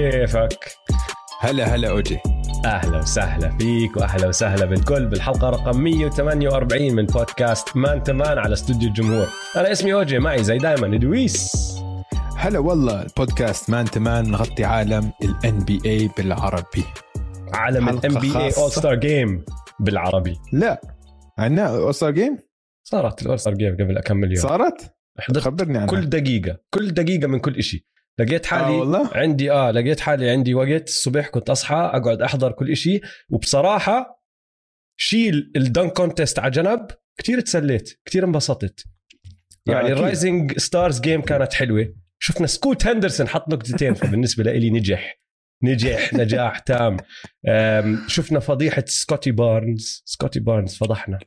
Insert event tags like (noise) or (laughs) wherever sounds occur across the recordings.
كيفك؟ هلا هلا أوجي. أهلا وسهلا فيك وأهلا وسهلا بالكل بالحلقة رقم 148 من بودكاست Man to Man على استوديو الجمهور. أنا اسمي أوجي معي زي دائما دويس هلا والله البودكاست Man to Man نغطي عالم ال NBA بالعربي. عالم ال NBA. All-Star Game بالعربي. لا عندنا All-Star Game صارت ال All-Star Game قبل كم يوم. صارت؟ خبرني عنها. كل دقيقة كل دقيقة من كل إشي. لقيت حالي آه والله؟ عندي آه لقيت حالي عندي وقت الصبح كنت أصحى أقعد أحضر كل إشي وبصراحة شيل ال dunk contest على جنب كثير تسليت كثير انبسطت. آه، يعني. ال Rising Stars game كانت حلوة. شفنا سكوت هندرسون حط نقطتين فبالنسبة لي نجح. نجح نجاح تام. شفنا فضيحة سكوتي بارنز. سكوتي بارنز فضحنا.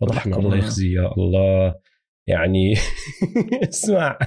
فضحنا الله الله. يخزيه يا الله. يعني (laughs) اسمع.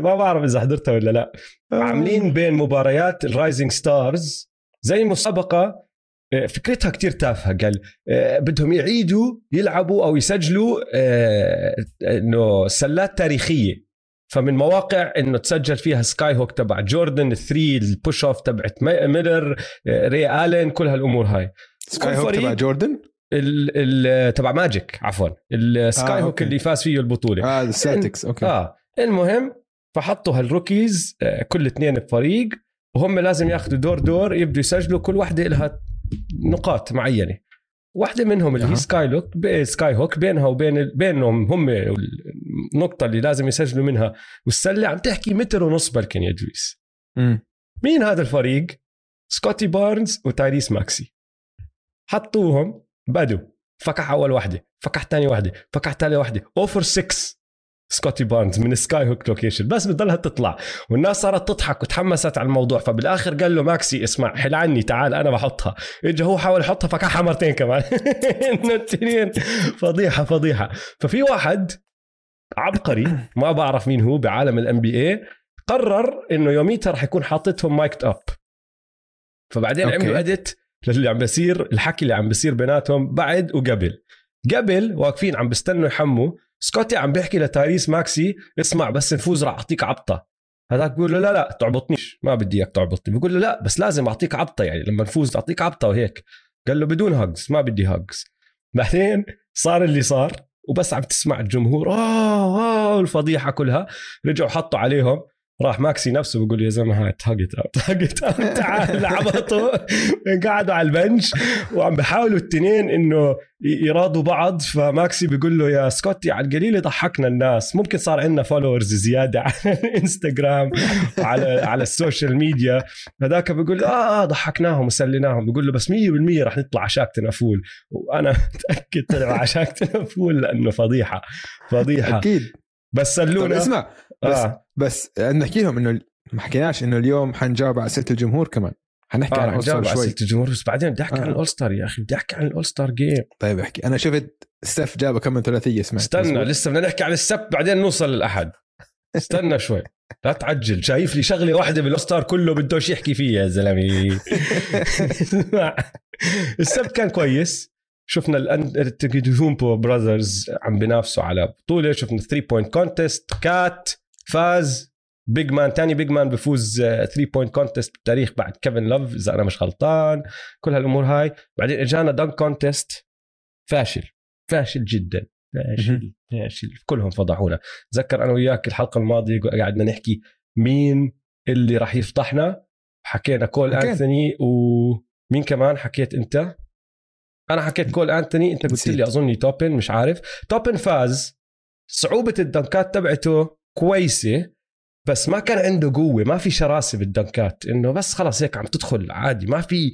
ما بعرف إذا حضرتها ولا لا. عاملين بين مباريات ال Rising Stars زي مسابقة آه، فكرتها كتير تافهة قال آه، بدهم يعيدوا يلعبوا أو يسجلوا آه، إنه سلات تاريخية. فمن مواقع إنه تسجل فيها sky hook تبع جوردن ال three ال push off تبعت مي- ميلر آه، ري الين كل هالأمور هاي. sky hook تبع جوردن ال ال تبع ماجيك عفوا. ال sky آه، hook okay. اللي فاز فيه البطولة. آه السلتكس okay. آه. المهم فحطوا هال rookies آه، كل اثنين بفريق وهم لازم ياخذوا دور دور يبدوا يسجلوا كل واحدة لها نقاط معينة واحدة منهم اللي هي. sky hook sky hook بينها وبين بينهم هم النقطة اللي لازم يسجلوا منها والسلة عم تحكي متر ونص بلكن يا دويس. مين هذا الفريق؟ سكوتي بارنز وتايريس ماكسي حطوهم بدوا فكح أول واحدة فكح ثاني واحدة فكح ثالث واحدة O for 6 سكوتي بارنز من sky hook location بس بتضلها تطلع. والناس صارت تضحك وتحمست على الموضوع. فبالآخر قال له ماكسي اسمع حل عني تعال أنا بحطها. اجى هو حاول يحطها فكحها مرتين كمان. (laughs) إنه التنين. فضيحة فضيحة. ففي واحد عبقري ما بعرف مين هو بعالم ال NBA قرر إنه يوميتها رح يكون حاطتهم mic'd up فبعدين okay. عملوا edit للي عم بيصير الحكي اللي عم بيصير بيناتهم بعد وقبل. قبل واقفين عم بيستنوا يحموا. سكوتي عم بيحكي لتايريس ماكسي اسمع بس نفوز راح أعطيك عبطة. هذاك بيقول له لا لا تعبطنيش. ما بدي إياك تعبطني. بيقول له لا بس لازم أعطيك عبطة يعني. لما نفوز أعطيك عبطة وهيك. قال له بدون هاجز ما بدي هاجز. بعدين صار اللي صار وبس عم تسمع الجمهور آه آه كلها. رجعوا حطوا عليهم. راح ماكسي نفسه بيقول يا زلمة هاي hug it out hug it out تعال عبطوا قعدوا على ال bench. وعم بحاولوا التنين إنه يراضوا بعض. فماكسي بيقول له يا سكوتي على القليل ضحكنا الناس. ممكن صار عندنا followers زيادة (laughs) على الإنستغرام وعلى على ال social media. هذاك بيقول آه آه ضحكناهم وسليناهم. بيقول له بس 100% رح نطلع ع Shaqtin' a Fool وأنا (laughs) متأكد طلعوا ع Shaqtin' a Fool لأنه فضيحة. فضيحة. أكيد. بس طب سلونا. اسمع بس آه. بس نحكي لهم إنه ما حكيناش إنه اليوم حنجاوب على أسئلة الجمهور كمان. حنحكي عن آه الأول ستار على شوي. الجمهور بس بعدين بدي أحكي آه. عن ال All-Star يا أخي بدي أحكي عن ال All-Star Game طيب احكي. أنا شفت ستيف جاب كم من ثلاثية سمعت استنى مزبوط؟ لسه بدنا نحكي عن السبت بعدين نوصل للأحد. استنى شوي. لا تعجل شايف لي شغلة واحدة بال All-Star كله بدوش يحكي فيها يا زلمة. (laughs) (laughs) السبت كان كويس. شفنا ال Antetokounmpo brothers عم بينافسوا على بطولة. شفنا 3 point contest كات فاز big man تاني big man بفوز 3 point contest بالتاريخ بعد كيفن لوف إذا أنا مش غلطان. كل هالأمور هاي. بعدين إجانا dunk contest فاشل. فاشل جدا. فاشل. فاشل. كلهم فضحونا. تذكر أنا وياك الحلقة الماضية قعدنا نحكي مين اللي راح يفضحنا حكينا كول. انثوني ومين كمان حكيت أنت؟ أنا حكيت كول انثوني أنت قلت. لي أظني توبن مش عارف. توبن فاز. صعوبة الدنكات تبعته كويسة بس ما كان عنده قوة ما في شراسة بالدنكات. إنه بس خلاص هيك عم تدخل عادي. ما في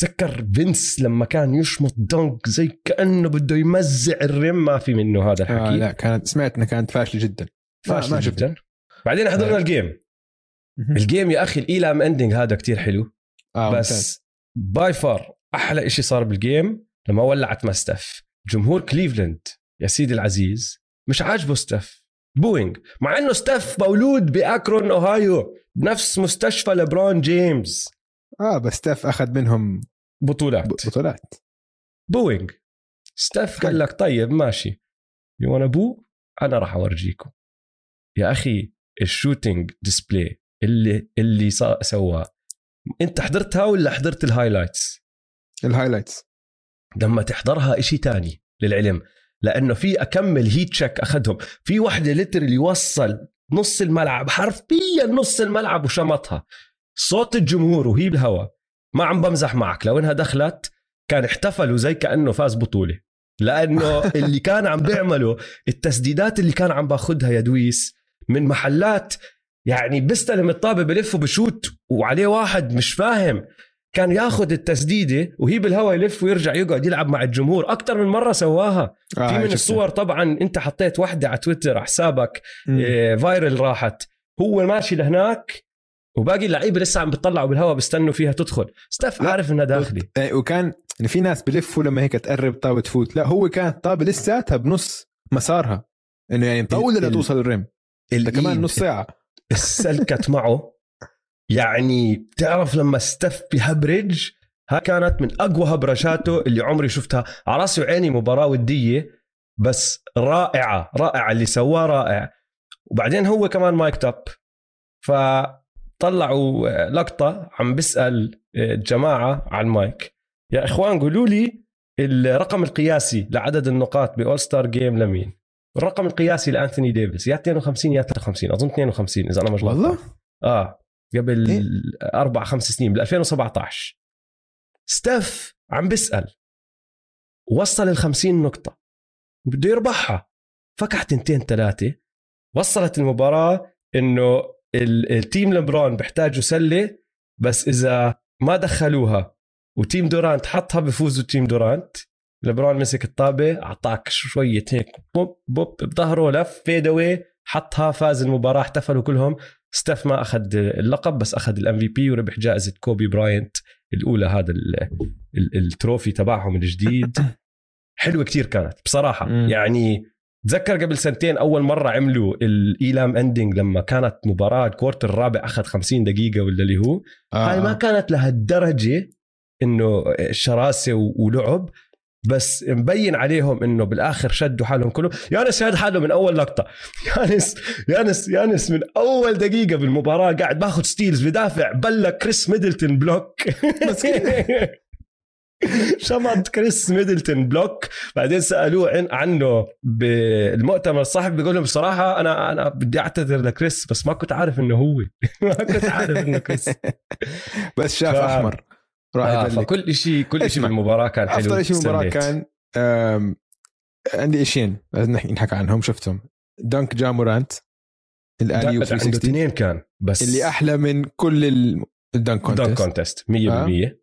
تذكر فينس لما كان يشمط dunk زي كأنه بده يمزع ال rim ما في منه هذا الحكي. آه لا كانت سمعت انها كانت فاشلة جدا. فاشل ما-. جدا. بعدين حضرنا آه. ال game ال game يا أخي ال Elam ending هذا كتير حلو. بس بس by far أحلى إشي صار بال game لما ولعت مع ستيف جمهور كليفلاند يا سيدي العزيز مش عاجبه ستيف booing مع إنه ستيف مولود بأكرون أوهايو بنفس مستشفى لبرون جيمس. آه بس ستيف أخذ منهم بطولات. بطولات. booing ستيف قال لك طيب ماشي. يو وأنا بو أنا راح أورجيكم. يا أخي ال shooting display اللي اللي سواه. أنت حضرتها ولا حضرت ال highlights ال highlights لما تحضرها إشي تاني للعلم. لأنه في أكمل heat check أخذهم. في وحده اللي وصل نص الملعب حرفيا نص الملعب وشمطها. صوت الجمهور وهي بالهواء. ما عم بمزح معك. لو إنها دخلت كان احتفلوا زي كأنه فاز بطولة. لأنه (laughs) اللي كان عم بيعمله التسديدات اللي كان عم باخذها يا دويس من محلات يعني بيستلم الطابة بلف وبشوت وعليه واحد مش فاهم. كان ياخذ التسديدة وهي بالهواء يلف ويرجع يقعد يلعب مع الجمهور. أكثر من مرة سواها. آه في من الصور طبعا أنت حطيت وحدة على تويتر على حسابك إيه فايرل راحت. هو ماشي لهناك وباقي اللعيبة لسه عم بيطلعوا بالهواء بيستنوا فيها تدخل. ستاف عارف إنها داخلي. إيه، وكان في ناس بلفوا لما هيك تقرب طابة تفوت. لا هو كانت طابة لساتها بنص مسارها. إنه يعني مطولة لتوصل الريم. كمان نص ساعة. (laughs) السلكت معه. يعني بتعرف لما ستف بهبرج ها كانت من أقوى هبرجاته اللي عمري شفتها. على رأسي وعيني مباراة ودية بس رائعة رائعة اللي سواه رائع. وبعدين هو كمان mic'd up فطلعوا لقطة عم بسال الجماعة على المايك. يا إخوان قولوا لي الرقم القياسي لعدد النقاط ب All-Star Game لمين؟ الرقم القياسي لأنثوني ديفيس يا 52 يا 53 أظن 52 إذا أنا مش والله؟ آه. قبل إيه؟ أربع خمس سنين بال 2017 ستيف عم بيسأل وصل ال 50 نقطة. بده يربحها. فكح تنتين ثلاثة وصلت المباراة إنه ال team لبرون بيحتاجوا سلة بس إذا ما دخلوها و team دورانت حطها بفوزوا team دورانت لبرون مسك الطابة أعطاك شوية هيك بوب بوب بظهره لف fade حطها فاز المباراة احتفلوا كلهم. ستيف ما أخذ اللقب بس أخذ ال MVP وربح جائزة كوبي براينت الأولى هذا ال trophy تبعهم الجديد (coughs) حلوة كتير كانت بصراحة م. يعني تذكر قبل سنتين أول مرة عملوا ال Elam Ending لما كانت مباراة ال quarter الرابع أخذ 50 دقيقة ولا اللي هو آه. هاي ما كانت لهالدرجة إنه شراسة ولعب بس مبين عليهم إنه بالآخر شدوا حالهم كلهم. يانس شاد حاله من أول لقطة. (laughs) يانس يانس يانس من أول دقيقة بالمباراة قاعد بآخذ steals بدافع بلا كريس ميدلتون block. (laughs) شمط كريس ميدلتون block. بعدين سألوه عن عنه بالمؤتمر الصحفي بيقول لهم بصراحة أنا أنا بدي أعتذر لكريس بس ما كنت عارف إنه هو. (laughs) ما كنت عارف إنه كريس. بس شاف ف... أحمر. راح آه فكل شيء كل شيء بالمباراه كان حلو أفضل شيء بالمباراه كان عندي شيئين لازم نحكي عنهم شفتهم. dunk جا مورانت ال alley عنده اثنين كان بس اللي أحلى من كل ال dunk contest ال dunk contest. 100% آه.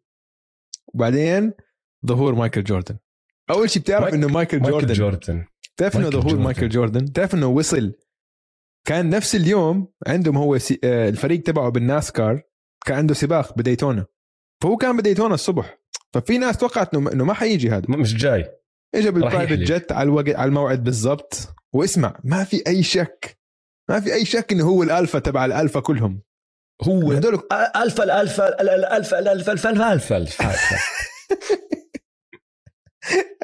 وبعدين ظهور مايكل جوردن. أول شيء بتعرف إنه مايكل جوردن مايكل جوردن بتعرف إنه ظهور مايكل جوردن؟ بتعرف إنه وصل؟ كان نفس اليوم عندهم هو سي... آه، الفريق تبعه بال NASCAR كان عنده سباق بديتونا. فهو كان بديتونا الصبح. ففي ناس توقعت إنه إنه ما حيجي هذا. مش جاي. اجى بال private jet على الوقت على الموعد بالضبط. واسمع ما في أي شك. ما في أي شك إنه هو الألفا تبع الألفا كلهم. هو هدول الفا الالفا الالفا الالفا الالفا الالفا الالفا (laughs)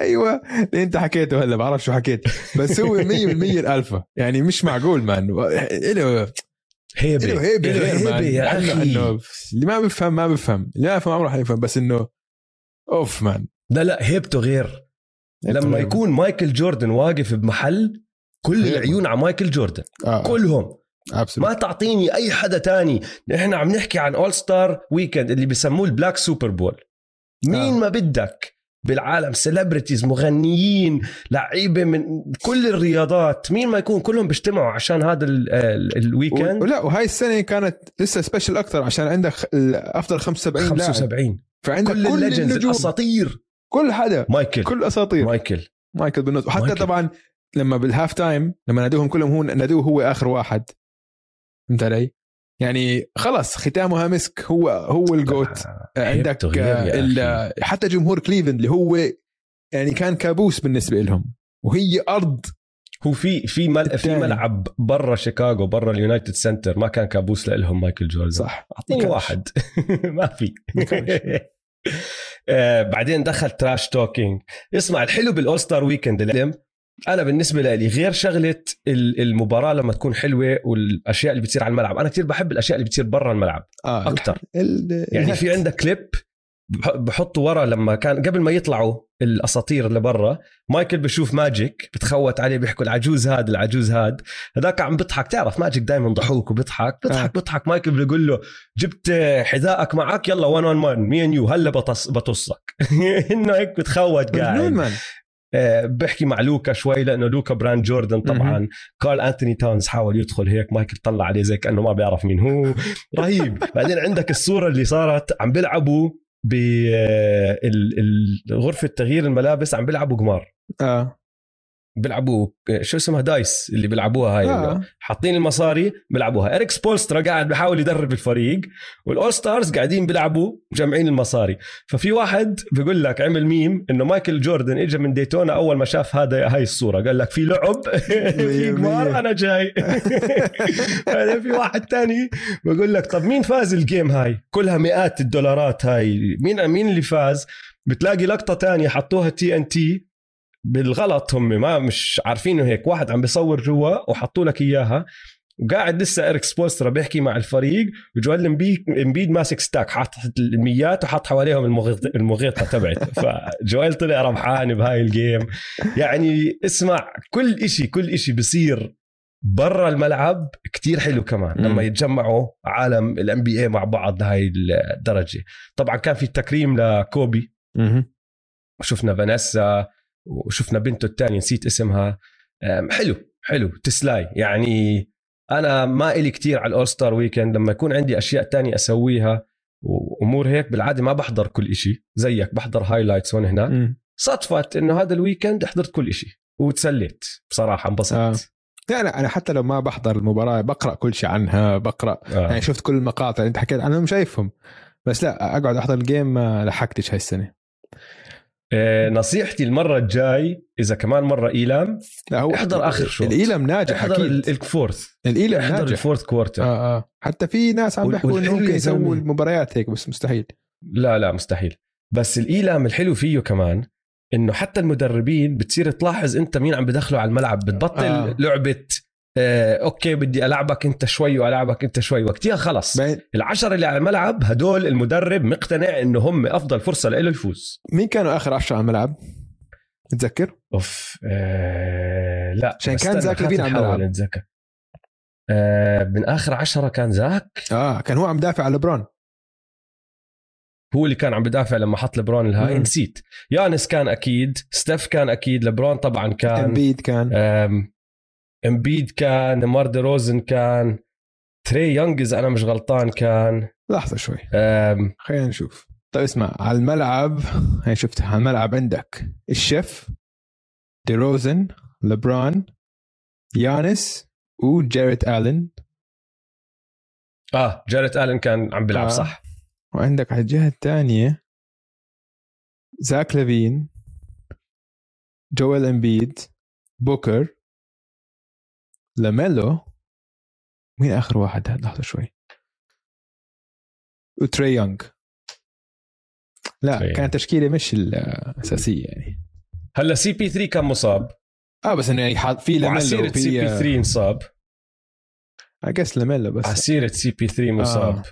أيوه. اللي أنت حكيته هلا بعرف شو حكيت. بس هو 100% الألفا. يعني مش معقول man له هيبه هيبه هيبه, يا أخي. إنه اللي ما بفهم ما بفهم اللي ما بفهم عمره حيفهم بس إنه أوف man. لا لا هيبته غير. لما يكون مايكل جوردن واقف بمحل كل العيون على مايكل جوردن. آه. كلهم. absolute. ما تعطيني أي حدا تاني. نحن عم نحكي عن All-Star Weekend اللي بسموه ال Black Super Bowl man آه. ما بدك؟ بالعالم. celebrities مغنيين لعيبة من كل الرياضات. مين ما يكون كلهم بيجتمعوا عشان هذا ال weekend ولا وهاي السنة كانت لسه special أكثر عشان عندك أفضل 75 75 لاعب. فعندك كل, كل الاساطير كل حدا. مايكل. كل أساطير. مايكل. مايكل بالنص. وحتى مايكل. طبعا لما بال halftime لما نادوهم كلهم هو نادوه هو آخر واحد. فهمت علي؟ يعني خلص ختامها مسك. هو هو ال GOAT. عندك حتى جمهور كليفلاند اللي هو يعني كان كابوس بالنسبة لهم. وهي أرض هو في في مل... في ملعب برا شيكاغو برا ال United Center ما كان كابوس لهم مايكل جوردن. صح. أعطيني واحد. (laughs) ما في. (laughs) آه بعدين دخل trash talking اسمع الحلو بال All-Star Weekend أنا بالنسبة لي غير شغلة المباراة لما تكون حلوة والأشياء اللي بتصير على الملعب. أنا كثير بحب الأشياء اللي بتصير برا الملعب آه. أكثر يعني في عندك كليب بحطوا ورا لما كان قبل ما يطلعوا الأساطير لبرا مايكل بشوف ماجيك بتخوت عليه بيحكوا العجوز هاد العجوز هاد. هذاك عم بيضحك. تعرف ماجيك دائما ضحوك وبيضحك؟ بيضحك آه. بيضحك. مايكل بيقول له جبت حذائك معك؟ يلا one on one me and you هلا بطص بطصك. (laughs) إنه هيك بتخوت قاعد. بحكي مع لوكا شوي لأنه لوكا brand جوردن طبعا. كارل أنتوني تاونز حاول يدخل هيك مايكل طلع عليه زي كأنه ما بيعرف مين هو. (laughs) رهيب. بعدين عندك الصورة اللي صارت عم بيلعبوا بغرفه تغيير الملابس عم بيلعبوا قمار. آه. بيلعبوا شو اسمها dice اللي بيلعبوها هاي آه. حاطين المصاري بيلعبوها. إريك سبولسترا قاعد بحاول يدرب الفريق وال All-Stars قاعدين بيلعبوا مجمعين المصاري. ففي واحد بيقول لك عمل ميم إنه مايكل جوردن اجى من ديتونا أول ما شاف هذا هاي الصورة. قال لك في لعب (laughs) في قمار أنا جاي. (laughs) بعدين في واحد تاني بقول لك طب مين فاز ال game هاي؟ كلها مئات الدولارات هاي. مين مين اللي فاز؟ بتلاقي لقطة تانية حطوها TNT بالغلط هم ما مش عارفينه هيك. واحد عم بيصور جوا وحطوا لك إياها وقاعد لسه اريك سبولسترا بيحكي مع الفريق وجوال امبيد ماسك stack. حاط الميات وحط حواليهم المغيطة تبعته (laughs) فجوال طلع ربحان بهاي ال game يعني اسمع كل إشي كل إشي بصير برا الملعب كتير حلو كمان لما يتجمعوا عالم ال NBA مع بعض لهي الدرجة. طبعا كان في تكريم لكوبي. شفنا فانيسا وشفنا بنته الثانية نسيت اسمها. حلو حلو تسلاي. يعني أنا ما إلي كتير على ال All-Star weekend. لما يكون عندي أشياء تانية أسويها وأمور هيك بالعادة ما بحضر كل إشي. زيك بحضر highlights هون هنا صدفت إنه هذا ال weekend حضرت كل إشي وتسليت. بصراحة انبسطت. آه. لا أنا حتى لو ما بحضر المباراة بقرأ كل شيء عنها بقرأ. آه. يعني شفت كل المقاطع اللي أنت حكيت عنهم شايفهم. بس لا أقعد أحضر ال game ما لحقتش هاي السنة. آه، نصيحتي المرة الجاي إذا كمان مرة إيلام لا هو احضر أخر شوط. الإيلام ناجح احضر أكيد. ال fourth. الإيلام احضر ناجح. ال fourth quarter آه آه. حتى في ناس عم بيحكوا إنه ممكن يسووا المباريات هيك بس مستحيل. لا لا مستحيل. بس الإيلام الحلو فيه كمان إنه حتى المدربين بتصير تلاحظ أنت مين عم بدخلوا على الملعب بتبطل آه. لعبة آه، okay بدي ألعبك أنت شوي وألعبك أنت شوي. وقتها خلص. العشرة اللي على الملعب هدول المدرب مقتنع إنه هم أفضل فرصة له يفوز. مين كانوا آخر عشرة على الملعب؟ تتذكر؟ أوف آه لا عشان كان زاك لفين على الملعب. أتذكر. آه من آخر عشرة كان زاك؟ آه كان هو عم دافع على لبرون. هو اللي كان عم بدافع لما حط لبرون الهاي. نسيت. يانس كان أكيد. ستيف كان أكيد. لبرون طبعا كان. إمبيد كان. امبيد كان ديمار دي روزن كان تري يونغ إذا أنا مش غلطان كان. لحظة شوي. خلينا نشوف. طيب اسمع على الملعب هي شفت على الملعب عندك الشيف دي روزن لبران يانس وجيريت الن آه جيريت الن كان عم بيلعب آه. صح. وعندك على الجهة الثانية زاك لافين جويل امبيد بوكر لاميلو مين آخر واحد؟ لحظة شوي. وتري يونغ. لا تري كانت تشكيلة مش الأساسية يعني. هلا CP3 كان مصاب. آه بس إنه يعني في لاميلو في CP3 انصاب. yes لاميلو بس. عسيرة CP3 مصاب. آه.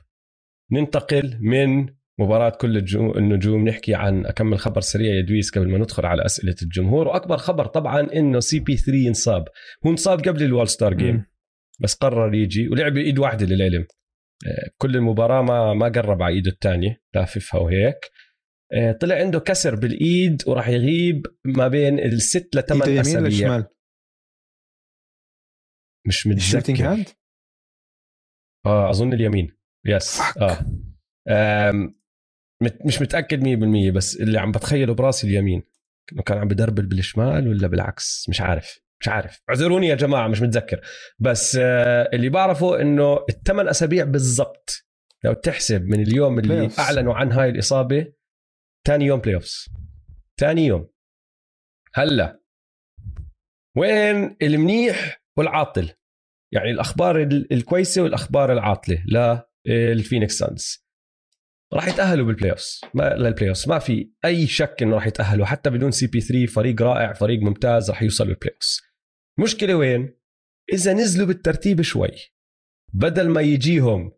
ننتقل من مباراة كل النجوم نحكي عن أكمل خبر سريع يا دويس قبل ما ندخل على أسئلة الجمهور وأكبر خبر طبعا إنه CP3 انصاب. هو انصاب قبل ال All-Star game بس قرر يجي ولعب بإيد واحدة للعلم. آه، كل المباراة ما ما قرب على إيده الثانية لاففها وهيك. آه، طلع عنده كسر بالإيد وراح يغيب ما بين الست لثمان أسابيع. مش متذكر. آه أظن اليمين. yes آه. مش متأكد 100% بس اللي عم بتخيله براسي اليمين. انه كان عم بدربل بالشمال ولا بالعكس مش عارف مش عارف. اعذروني يا جماعة مش متذكر. بس آه، اللي بعرفه إنه الثمان أسابيع بالضبط لو تحسب من اليوم اللي بيوفس. أعلنوا عن هاي الإصابة ثاني يوم playoffs ثاني يوم. هلأ وين المنيح والعاطل؟ يعني الأخبار الكويسة والأخبار العاطلة للفينيكس سانز. راح يتأهلوا بال playoffs ما لل playoffs ما في أي شك إنه راح يتأهلوا. حتى بدون CP3 فريق رائع فريق ممتاز راح يوصلوا ال playoffs المشكلة وين؟ إذا نزلوا بالترتيب شوي. بدل ما يجيهم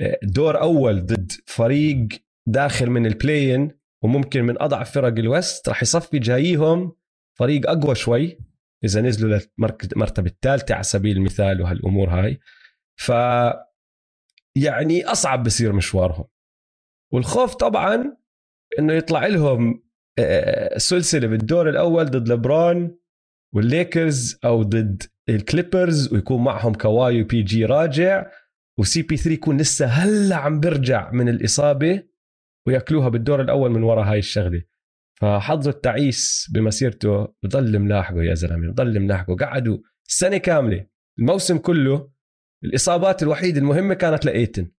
آه، دور أول ضد فريق داخل من ال play-in وممكن من أضعف فرق ال West راح يصفي جاييهم فريق أقوى شوي. إذا نزلوا للمرتبه الثالثة على سبيل المثال وهالأمور هاي. ف يعني أصعب بصير مشوارهم. والخوف طبعا إنه يطلع لهم آه، سلسلة بالدور الأول ضد لبرون والليكرز أو ضد الكليبرز ويكون معهم كواي و PG راجع و CP3 يكون لسه هلأ عم برجع من الإصابة ويأكلوها بالدور الأول من وراء هاي الشغلة. فحظه التعيس بمسيرته بضل ملاحقه يا زلمة بضل ملاحقه. قعدوا سنة كاملة الموسم كله الإصابات الوحيدة المهمة كانت لإيتن.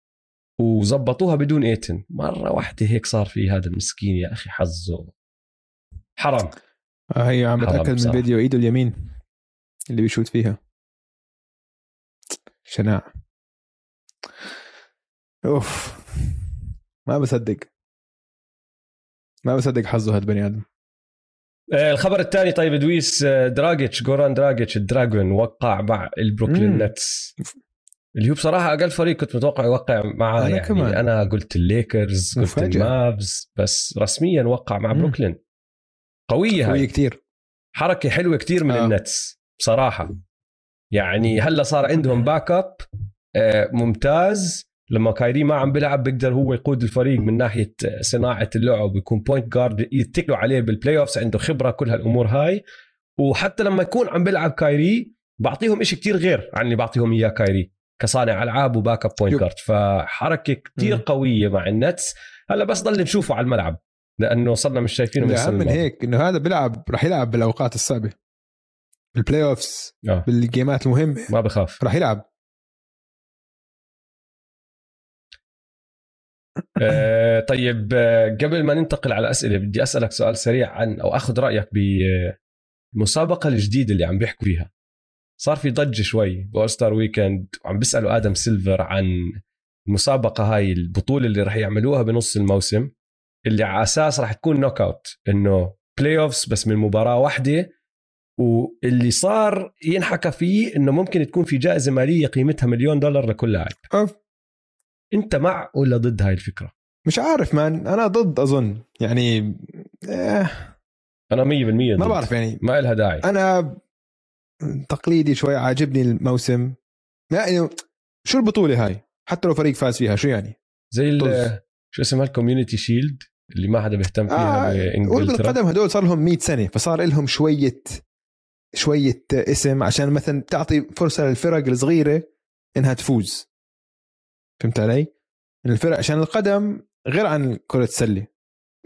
وزبطوها بدون ايتن. مرة واحدة هيك صار في هذا المسكين يا أخي حظه. حرام. آه، هي عم بتاكد من الفيديو إيده اليمين اللي بيشوت فيها. شناع. أوف. ما بصدق. ما بصدق حظه هذا بني آدم. آه، الخبر الثاني طيب دويس آه، دراجيتش جوران دراجيتش ال Dragon وقع مع البروكلين نتس. اللي هو بصراحة أقل فريق كنت متوقع يوقع معاه أنا يعني. كمان. أنا قلت الليكرز قلت المافز بس رسميا وقع مع. بروكلين. قوية هاي. قوية كتير. حركة حلوة كتير من آه. النتس بصراحة. يعني هلأ صار عندهم backup ممتاز. لما كايري ما عم بيلعب بيقدر هو يقود الفريق من ناحية صناعة اللعب ويكون point guard يتكلوا عليه بال playoffs عنده خبرة كل هالأمور هاي. وحتى لما يكون عم بيلعب كايري بعطيهم إشي كتير غير عن اللي بعطيهم إياه كايري. كصانع ألعاب و backup point guard فحركة كتير قوية مع النتس. هلا بس ضل نشوفه على الملعب لأنه صرنا مش شايفينه من اهم من هيك إنه هذا بيلعب راح يلعب بالأوقات الصعبة. بال playoffs آه. بالجيمات المهمة. ما بخاف. راح يلعب. (laughs) آه طيب آه، قبل ما ننتقل على اسئله بدي أسألك سؤال سريع عن أو أخذ رأيك بالمسابقه الجديدة اللي عم بيحكوا فيها. صار في ضجة شوي بال All-Star Weekend. وعم بيسألوا آدم سيلفر عن المسابقه هاي البطولة اللي راح يعملوها بنص الموسم اللي على أساس راح تكون knockout إنه playoffs بس من مباراة واحدة. واللي صار ينحكى فيه إنه ممكن تكون في جائزة مالية قيمتها مليون دولار لكل لاعب. أنت مع ولا ضد هاي الفكرة؟ مش عارف man. أنا ضد أظن. يعني إيه. أنا 100% ضد. ما بعرف يعني. ما لها داعي. أنا تقليدي شوي عاجبني الموسم. يعني شو البطولة هاي؟ حتى لو فريق فاز فيها شو يعني؟ زي شو اسمها؟ ال Community Shield اللي ما حدا بيهتم فيها آه بإنجلترا. القدم هدول صار لهم 100 سنة فصار لهم شوية شوية اسم عشان مثلا تعطي فرصة للفرق الصغيرة إنها تفوز. فهمت علي؟ الفرق عشان القدم غير عن كرة السلة.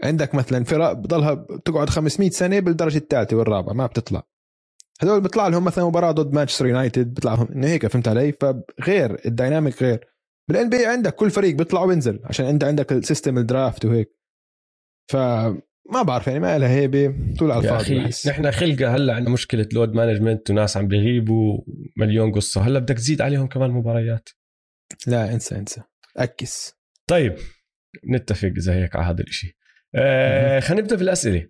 عندك مثلا فرق بضلها بتقعد 500 سنة بالدرجة الثالثة والرابعة ما بتطلع. هذول بيطلع لهم مثلا مباراة ضد مانشستر يونايتد بيطلع لهم إنه هيك فهمت علي؟ فغير ال dynamic غير. بال NBA عندك كل فريق بيطلع وبينزل عشان أنت عندك ال system ال draft وهيك. ف ما بعرف يعني ما لها هيبة طول على الفاضي نحن خلقة هلأ عندنا مشكلة load management وناس عم بيغيبوا مليون قصة. هلأ بدك تزيد عليهم كمان مباريات. لا انسى انسى. أكس. طيب نتفق إذا هيك على هذا الشيء آه خلينا نبدأ بالاسئله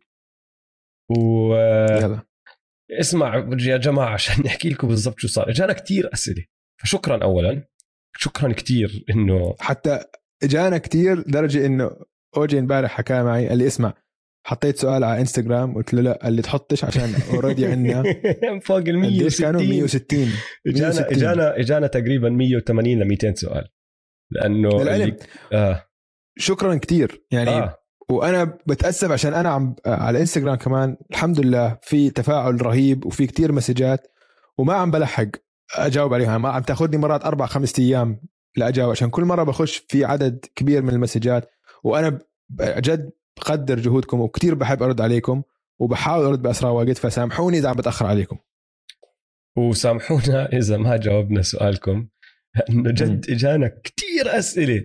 و يلا. اسمع يا جماعة عشان (laughs) نحكي لكم بالضبط شو صار. إجانا كثير أسئلة. فشكرا اولا. شكرا كثير إنه حتى إجانا كثير لدرجة إنه أوجي إمبارح حكى معي قال لي اسمع حطيت سؤال على إنستغرام قلت له لا قال لي تحطش عشان اوريدي (laughs) عندنا فوق ال 160 كانوا؟ 160 اجانا اجانا إجانا تقريبا 180 ل 200 سؤال. لأنه اللي... آه. شكرا كثير يعني آه. وأنا بتأسف عشان أنا عم على إنستغرام كمان الحمد لله في تفاعل رهيب وفي كتير مسجات وما عم بلحق أجاوب عليها. ما عم تأخذني مرات أربع خمس أيام لأجاوب عشان كل مرة بخش في عدد كبير من المسجات وأنا جد بقدر جهودكم وكتير بحب أرد عليكم وبحاول أرد بأسرع وقت فسامحوني إذا عم بتأخر عليكم. وسامحونا إذا ما جاوبنا سؤالكم لأنه جد إجانا كتير أسئلة.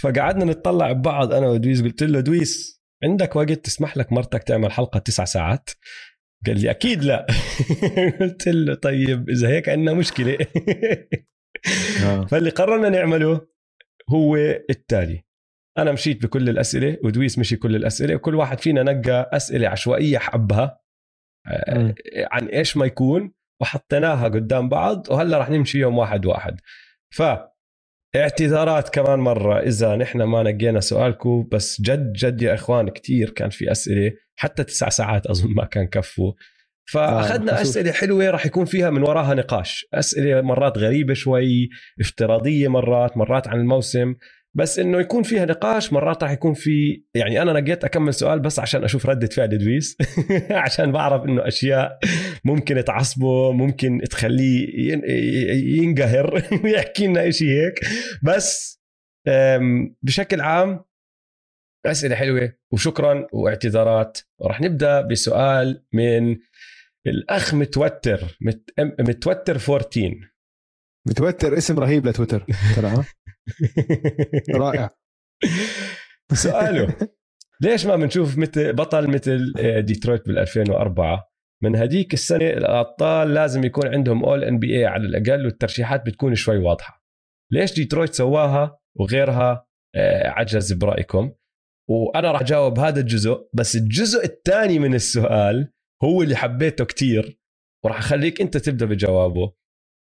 فقعدنا نتطلع ببعض أنا ودويس. قلت له دويس عندك وقت تسمح لك مرتك تعمل حلقة تسع ساعات؟ قال لي أكيد لا. (laughs) قلت له طيب إذا هيك عندنا مشكلة. آه. (laughs) فاللي قررنا نعمله هو التالي. أنا مشيت بكل الأسئلة ودويس مشي كل الأسئلة وكل واحد فينا نقى أسئلة عشوائية حبها آه، عن إيش ما يكون وحطيناها قدام بعض وهلأ رح نمشي يوم واحد واحد. ف اعتذارات كمان مرة. إذا نحن ما نقينا سؤالكم بس جد جد يا إخوان كتير كان في أسئلة. حتى تسع ساعات أظن ما كان كفوا فأخذنا آه أسئلة حلوة راح يكون فيها من وراها نقاش. أسئلة مرات غريبة شوي افتراضية مرات مرات عن الموسم. بس إنه يكون فيها نقاش مرات راح يكون في يعني أنا نقيت أكمل سؤال بس عشان أشوف ردة فعل دويس. (laughs) عشان بعرف إنه أشياء ممكن تعصبه ممكن تخليه ينقهر (laughs) ويحكي لنا شيء هيك. بس بشكل عام أسئلة حلوة وشكرا واعتذارات. راح نبدأ بسؤال من الأخ متوتر مت... متوتر 14 متوتر اسم رهيب لتويتر. ترى (laughs) (laughs) رائع. سؤاله. ليش ما بنشوف مثل بطل مثل آه، ديترويت بال 2004 من هديك السنة الأبطال لازم يكون عندهم All-NBA على الأقل والترشيحات بتكون شوي واضحة. ليش ديترويت سواها وغيرها؟ آه، عجز برأيكم. وأنا راح أجاوب هذا الجزء بس الجزء الثاني من السؤال هو اللي حبيته كتير وراح أخليك أنت تبدأ بجوابه.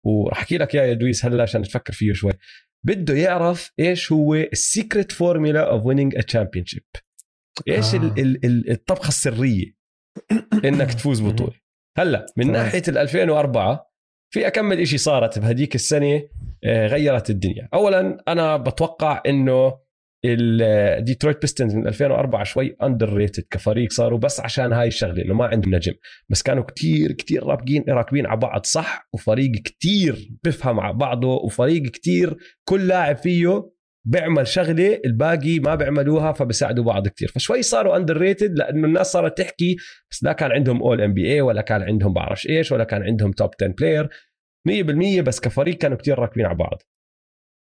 وراح أحكي لك يا دويس هلا عشان تفكر فيه شوي. بده يعرف إيش هو ال secret formula of winning a championship آه. الطبخة السرية؟ (coughs) إنك تفوز بطولة. هلأ من طبعا. ناحية ال 2004 في أكمل شيء صارت بهديك السنة آه، غيرت الدنيا. اولا أنا بتوقع إنه الديترويت بيستنز من 2004 شوي underrated كفريق صاروا بس عشان هاي الشغلة إنه ما عندهم نجم. بس كانوا كتير كتير راكبين راكبين على بعض صح؟ وفريق كتير بفهم على بعضه وفريق كتير كل لاعب فيه بيعمل شغلة الباقي ما بيعملوها فبساعدوا بعض كتير. فشوي صاروا underrated لأنه الناس صارت تحكي بس لا كان عندهم All-NBA ولا كان عندهم بعرفش إيش ولا كان عندهم top 10 player 100% بس كفريق كانوا كتير راكبين على بعض.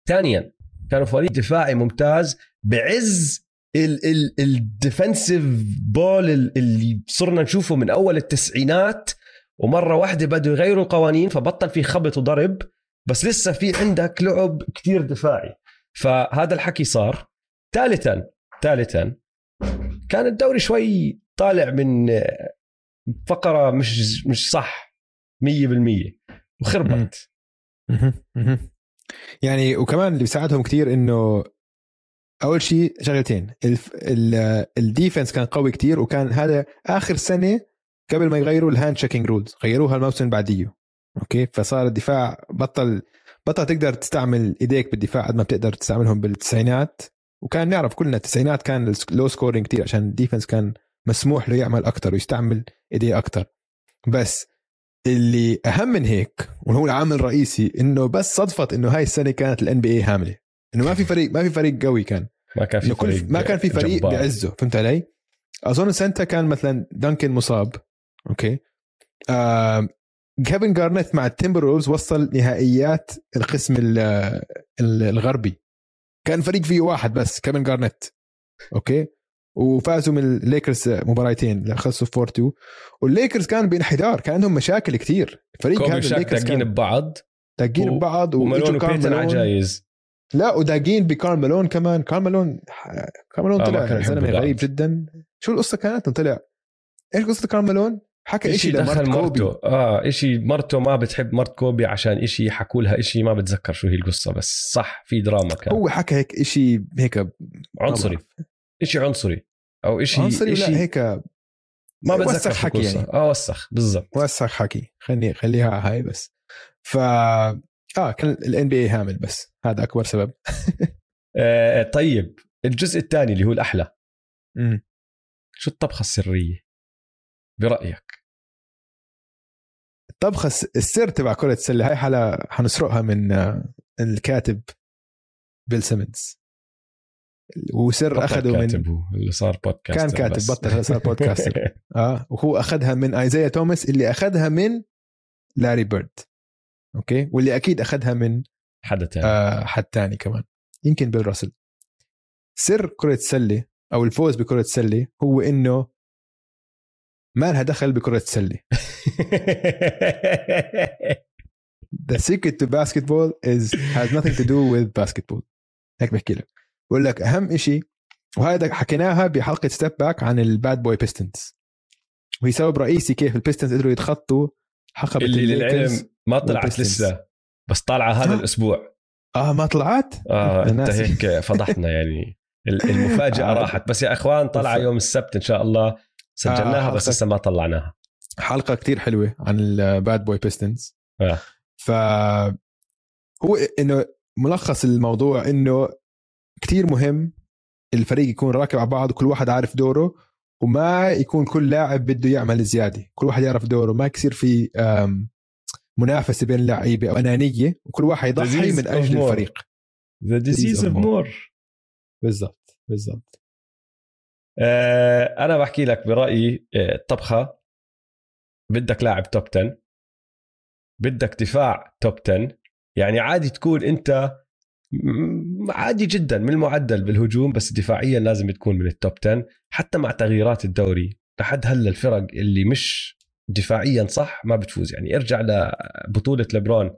ثانيا كانوا فريق دفاعي ممتاز بعز الديفنسيف بول اللي صرنا نشوفه من أول التسعينات ومرة واحدة بدوا يغيروا القوانين فبطل في خبط وضرب بس لسه في عندك لعب كتير دفاعي. فهذا الحكي صار. ثالثا ثالثا كان الدوري شوي طالع من فقرة مش مش صح 100% وخربت. يعني وكمان اللي بيساعدهم كتير إنه أول شيء شغلتين ال defense كان قوي كتير وكان هذا آخر سنة قبل ما يغيروا ال hand checking rules غيروها الموسم اللي بعديه أوكي؟ فصار الدفاع بطل بطل تقدر تستعمل إيديك بالدفاع قد ما بتقدر تستعملهم بالتسعينات وكان نعرف كلنا التسعينات كان low scoring كتير عشان ال defense كان مسموح له يعمل أكثر ويستعمل إيديه أكثر بس اللي أهم من هيك وهو العامل الرئيسي إنه بس صدفت إنه هاي السنة كانت ال NBA هاملة. إنه ما في فريق ما في فريق قوي كان. ما كان في فريق ما كان في فريق جبار. بعزه فهمت علي؟ أظن سنتها كان مثلا دانكن مصاب أوكي؟ آه كيفن جارنيت مع التيمبروولفز وصل نهائيات القسم الغربي. كان فريق فيه واحد بس كيفن جارنيت أوكي؟ وفازوا من الليكرز مباراتين خلصوا 4 2 والليكرز كانوا بانحدار كان عندهم مشاكل كثير فريق هذا الليكرز كان ببعض. داقين و... ببعض ومالون وبيتن عجايز لا وداقين بكارل مالون كمان كارل مالون كارل مالون آه، طلع زلمه غريب جدا. شو القصة كانت طلع. إيش قصة كارل مالون حكى شيء دخل مرته آه شيء مرته ما بتحب مرت كوبي عشان شيء حكوا لها شيء ما بتذكر شو هي القصة بس صح في دراما كان. هو حكى هيك شيء هيك عنصري. شيء عنصري أو شيء عنصري لا هيك ما بتذكر حكي يعني. آه وسخ بالضبط. وسخ حكي. خليني خليها هاي بس. ف آه كان الان بي اي هامل بس. هذا أكبر سبب. (laughs) آه طيب. الجزء الثاني اللي هو الأحلى. مم. شو الطبخة السرية؟ برأيك. الطبخة السر تبع كرة السلة هاي حلا حنسرقها من آه، الكاتب بيل سيمنز. وسر أخذه من اللي صار بودكاست كان كاتب بس. بطل صار podcaster (laughs) آه وهو أخذها من ايزايا توماس اللي أخذها من لاري بيرد أوكي؟ واللي أكيد أخذها من حدا ثاني آه حد ثاني كمان. يمكن بيل راسل سر كرة السلة أو الفوز بكرة السلة هو إنه ما لها دخل بكرة السلة (laughs) The secret to basketball is has nothing to do with basketball. هيك بحكي لك. بقول لك أهم شيء وهذا حكيناها بحلقة ستيب باك عن ال Bad Boy بيستنز وهي سبب رئيسي كيف البيستنز قدروا يتخطوا حقبة اللي للعلم ما طلعت لسه بس طالعه هذا الأسبوع. آه ما طلعت؟ آه أنت هيك فضحنا يعني. المفاجأة (laughs) آه. راحت. بس يا إخوان طلع يوم السبت إن شاء الله. سجلناها آه بس لسه ما طلعناها. حلقة كتير حلوة عن ال Bad Boy بيستنز آه. ف هو إنه ملخص الموضوع إنه كتير مهم الفريق يكون راكب على بعض وكل واحد عارف دوره وما يكون كل لاعب بده يعمل زيادة. كل واحد يعرف دوره. ما يصير في منافسة بين اللعيبه أو أنانية وكل واحد يضحي من أجل الفريق. the disease of more بالضبط بالضبط. آه أنا بحكي لك برأيي آه، الطبخه بدك لاعب توب 10 بدك دفاع توب 10 يعني عادي تكون أنت عادي جدا من المعدل بالهجوم بس دفاعيا لازم تكون من التوب 10 حتى مع تغييرات الدوري. لحد هلأ الفرق اللي مش دفاعيا صح ما بتفوز. يعني ارجع لبطولة لبرون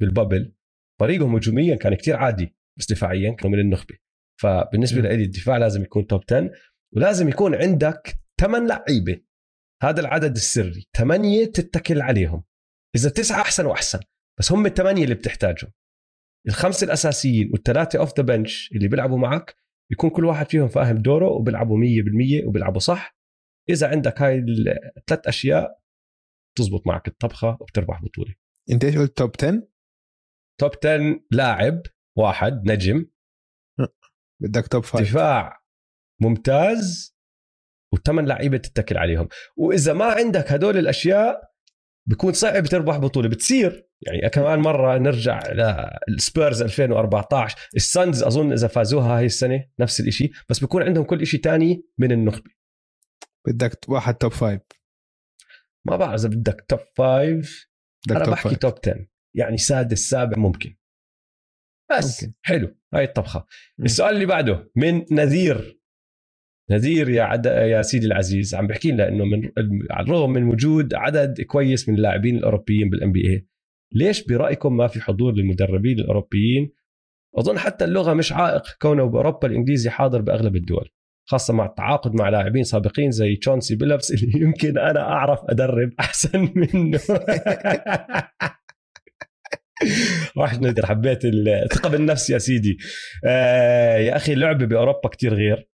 بالبابل. فريقهم هجوميا كان كتير عادي بس دفاعيا كانوا من النخبة. فبالنسبة لي الدفاع لازم يكون top 10 ولازم يكون عندك ثمان لعيبة. هذا العدد السري. ثمانيه تتكل عليهم. إذا تسعة أحسن وأحسن بس هم الثمانيه اللي بتحتاجهم. الخمسة الأساسيين والثلاثة off the bench اللي بيلعبوا معك يكون كل واحد فيهم فاهم دوره وبيلعبوا 100% وبيلعبوا صح. إذا عندك هاي الثلاث أشياء تزبط معك الطبخة وبتربح بطولة. أنت إيش قلت؟ top 10 top 10 لاعب واحد نجم. بدك top 5 دفاع ممتاز وثمان لعيبة تتكل عليهم. وإذا ما عندك هدول الأشياء بكون صعب تربح بطولة. بتصير. يعني كمان مرة نرجع للسبيرز 2014 ال Suns أظن إذا فازوها هاي السنة نفس الشيء بس بكون عندهم كل شيء تاني من النخبة. بدك واحد top five ما بعرف إذا بدك top five أنا top بحكي top 10 يعني سادس سابع ممكن. بس. ممكن. حلو. هاي الطبخة. م. السؤال اللي بعده. من نذير. نذير يا عد... يا سيدي العزيز عم بحكي لنا إنه من على الرغم من وجود عدد كويس من اللاعبين الأوروبيين بال NBA ليش برأيكم ما في حضور للمدربين الأوروبيين؟ أظن حتى اللغة مش عائق كونه بأوروبا الإنجليزي حاضر بأغلب الدول خاصة مع التعاقد مع لاعبين سابقين زي تشونسي بيلبس (laughs) اللي يمكن أنا أعرف أدرب أحسن منه. (laughs) واحد. نذير حبيت الثقة بالنفس يا سيدي. آه يا أخي اللعبة بأوروبا كتير غير.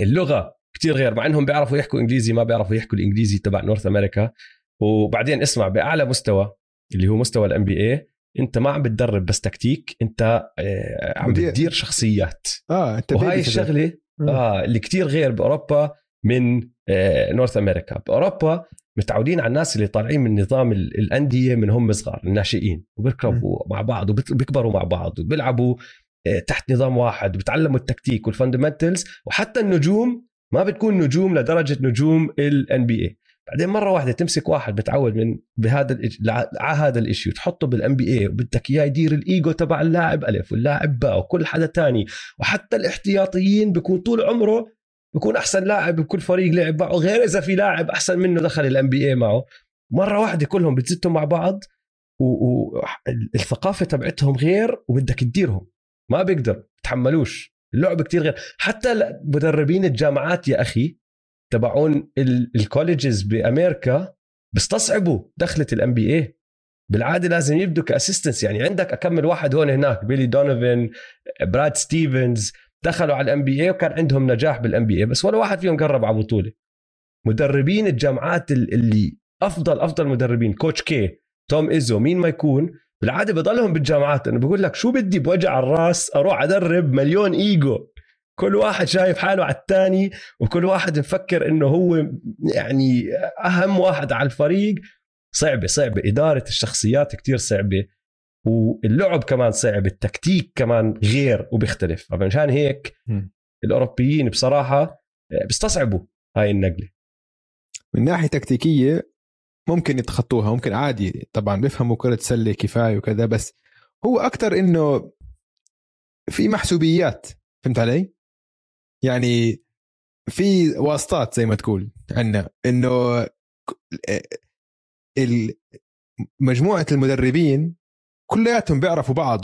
اللغة كتير غير مع إنهم بيعرفوا يحكوا إنجليزي ما بيعرفوا يحكوا الإنجليزي تبع North America وبعدين اسمع بأعلى مستوى اللي هو مستوى ال NBA أنت ما عم بتدرب بس تكتيك أنت آه، عم بتدير شخصيات. آه أنت وهاي الشغلة آه اللي كتير غير بأوروبا من آه North America بأوروبا متعودين على الناس اللي طالعين من نظام الانديه من هم صغار الناشئين وبيلعبوا مع بعض وبيكبروا مع بعض وبيلعبوا تحت نظام واحد وبتعلموا التكتيك وال fundamentals وحتى النجوم ما بتكون نجوم لدرجة نجوم ال NBA بعدين مرة واحدة تمسك واحد متعود من بهذا على هذا الإشي وتحطه بال NBA وبدك إياه يدير الإيجو تبع اللاعب ألف واللاعب باء وكل حدا تاني. وحتى الاحتياطيين بيكون طول عمره بيكون أحسن لاعب بكل فريق لعب معه غير إذا في لاعب أحسن منه دخل ال NBA معه. مرة واحدة كلهم بتزتوا مع بعض والثقافه تبعتهم غير وبدك تديرهم. ما بيقدر بتحملوش اللعب كتير غير. حتى مدربين الجامعات يا أخي تبعون ال colleges بأمريكا بيستصعبوا دخلة ال NBA بالعادة لازم يبدوا ك assistants يعني عندك أكمل واحد هون هناك بيلي دونوفن براد ستيفنز دخلوا على ال NBA وكان عندهم نجاح بال NBA بس ولا واحد فيهم قرب على بطوله مدربين الجامعات اللي أفضل أفضل مدربين Coach K توم ايزو مين ما يكون بالعادة بضلهم بالجامعات. أنا بقول لك شو بدي بوجع الراس؟ أروح أدرب مليون إيجو. كل واحد شايف حاله على الثاني وكل واحد مفكر إنه هو يعني أهم واحد على الفريق. صعبة صعبة. إدارة الشخصيات كتير صعبة. واللعب كمان صعب التكتيك كمان غير وبيختلف. فمشان هيك الأوروبيين بصراحة بيستصعبوا هاي النقلة. من ناحية تكتيكية ممكن يتخطوها ممكن عادي طبعا بيفهموا كرة سلة كفاية وكذا بس هو أكتر إنه في محسوبيات فهمت علي؟ يعني في واسطات زي ما تقول عندنا إنه مجموعة المدربين كلياتهم بيعرفوا بعض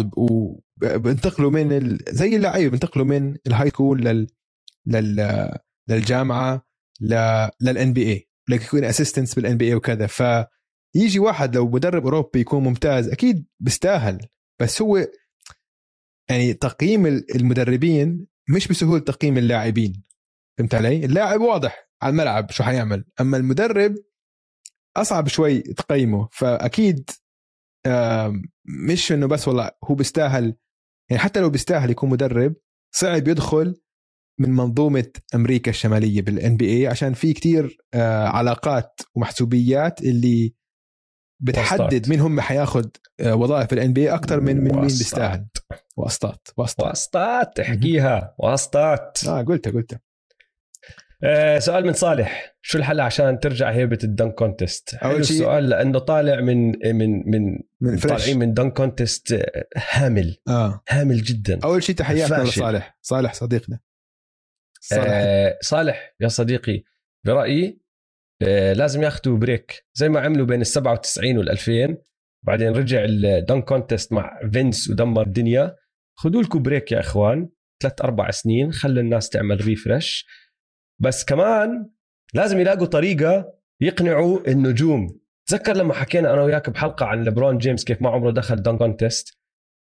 بينتقلوا من ال... زي اللعيبة بينتقلوا من ال high school لل... لل... للجامعة ل... لل NBA لك يكون assistants بال NBA وكذا فيجي واحد لو مدرب أوروبي يكون ممتاز أكيد بيستاهل. بس هو يعني تقييم المدربين مش بسهولة تقييم اللاعبين. فهمت علي؟ اللاعب واضح على الملعب شو حيعمل. أما المدرب أصعب شوي تقيمه فأكيد مش إنه بس والله هو بيستاهل يعني حتى لو بيستاهل يكون مدرب صعب يدخل من منظومة أمريكا الشمالية بال NBA عشان في كتير آه، علاقات ومحسوبيات اللي بتحدد مين هم حياخذ آه، وظائف ال NBA أكثر من من مين بيستاهل. واسطات. واسطات. واسطات احكيها. واسطات. آه قلتها قلتها آه سؤال من صالح. شو الحل عشان ترجع هيبة ال dunk contest؟ حلو السؤال لأنه طالع من من من, من طالعين من dunk contest آه، هامل. آه. هامل جدا. أول شيء تحياتنا لصالح. صالح صديقنا. صالح. آه صالح يا صديقي برأيي آه لازم ياخذوا break زي ما عملوا بين ال 97 وال 2000 بعدين رجع ال dunk contest مع فينس ودمر الدنيا. خذوا لكم break يا إخوان ثلاث أربع سنين خلوا الناس تعمل refresh بس كمان لازم يلاقوا طريقة يقنعوا النجوم. تذكر لما حكينا أنا وياك بحلقة عن ليبرون جيمس كيف ما عمره دخل dunk contest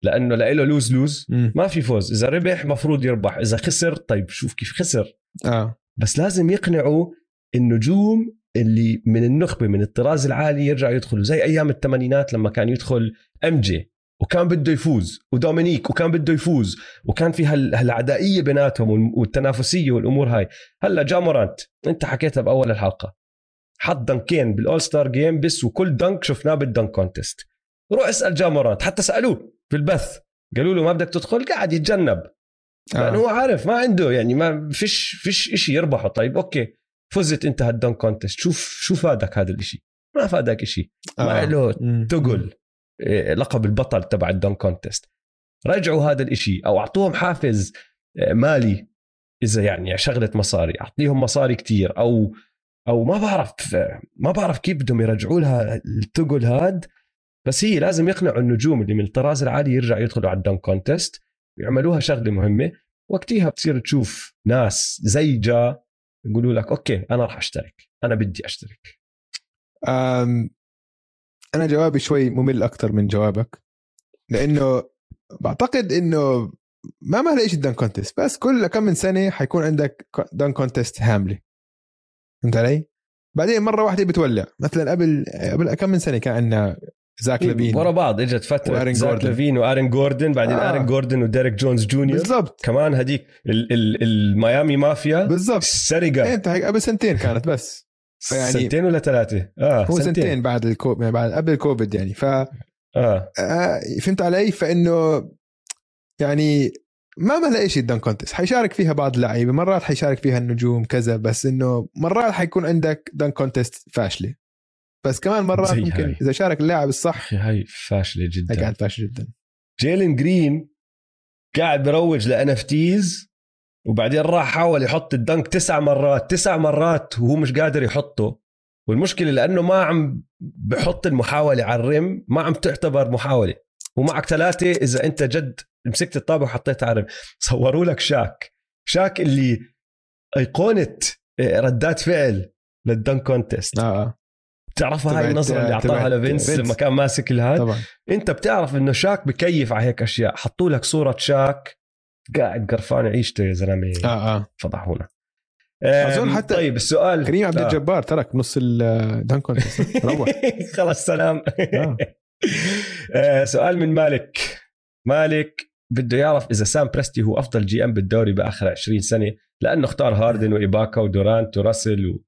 لأنه له lose lose ما في فوز. إذا ربح مفروض يربح إذا خسر طيب شوف كيف خسر. آه. بس لازم يقنعوا النجوم اللي من النخبة من الطراز العالي يرجعوا يدخلوا. زي أيام الثمانينات لما كان يدخل MJ وكان بده يفوز ودومينيك وكان بده يفوز وكان في هالعدائية بيناتهم والتنافسية والأمور هاي. هلأ Ja Morant أنت حكيتها بأول الحلقة. حط dunkين بال All-Star Game بس وكل dunk شفناه بال dunk contest. روح اسأل Ja Morant حتى سألوه. في البث. قالوا له ما بدك تدخل قاعد يتجنب. لأنه هو عارف ما عنده يعني ما فيش فيش شيء يربحه. طيب أوكي. فزت أنت هال dunk contest شوف شو فادك هذا الشيء ما فادك شيء ما له تقل إيه، لقب البطل تبع ال dunk contest رجعوا هذا الإشي أو أعطوهم حافز إيه، مالي. إذا يعني شغله مصاري أعطيهم مصاري كتير. أو أو ما بعرف ما بعرف كيف بدهم يرجعوا لها التقل هاد. بس هي لازم يقنعوا النجوم اللي من الطراز العالي يرجعوا يدخلوا على ال dunk contest ويعملوها شغلة مهمة. وقتها بتصير تشوف ناس زي جا يقولوا لك okay أنا راح أشترك أنا بدي أشترك. أنا جوابي شوي ممل أكثر من جوابك لأنه بعتقد إنه ما ما شيء dunk contest بس كل كم من سنة حيكون عندك dunk contest هاملة. فهمت علي؟ بعدين مرة واحدة بتولع. مثلا قبل قبل كم من سنة كان عندنا زاك لافين. ورا بعض إجت فترة آرون زاك جوردن. لافين وآرون جوردن بعدين آه. آرون جوردن وديريك جونز جونيور. بالضبط. كمان هديك الميامي مافيا. بالضبط. السرقه انت قبل سنتين كانت بس. فيعني سنتين ولا ثلاثة؟ آه هو سنتين, سنتين بعد الكوب يعني بعد قبل الكوفيد يعني. ف آه. آه فهمت علي؟ فإنه يعني ما ما شيء ال dunk contest. حيشارك فيها بعض اللعيبة مرات حيشارك فيها النجوم كذا بس إنه مرات حيكون عندك dunk contest فاشلة. بس كمان مرات ممكن هاي. إذا شارك اللاعب الصح هاي فاشلة جدا. قاعد فاشله جدا. جيلين جرين قاعد بروج ل NFTs وبعدين راح حاول يحط ال dunk تسع مرات تسع مرات وهو مش قادر يحطه. والمشكلة لأنه ما عم بحط المحاولة على ال rim ما عم تعتبر محاولة. ومعك ثلاثة إذا أنت جد مسكت الطابة وحطيتها على ال rim صوروا لك شاك. شاك اللي أيقونة آه، ردات فعل لل dunk contest. آه. بتعرفها هاي النظرة اللي أعطاها لفينس لما كان ماسك الهاد؟ طبعا. أنت بتعرف إنه شاك بكيف على هيك أشياء. حطوا لك صورة شاك. قاعد قرفان عيشته يا زلمة. آه آه. فضحونا أظن حتى طيب السؤال كريم عبد الجبار ترك نص ال dunk contest (laughs) وروح. خلص سلام. آه. آه سؤال من مالك. مالك بده يعرف إذا سام بريستي هو أفضل GM بالدوري بآخر 20 سنة لأنه اختار هاردن وإيباكا ودورانت وراسل و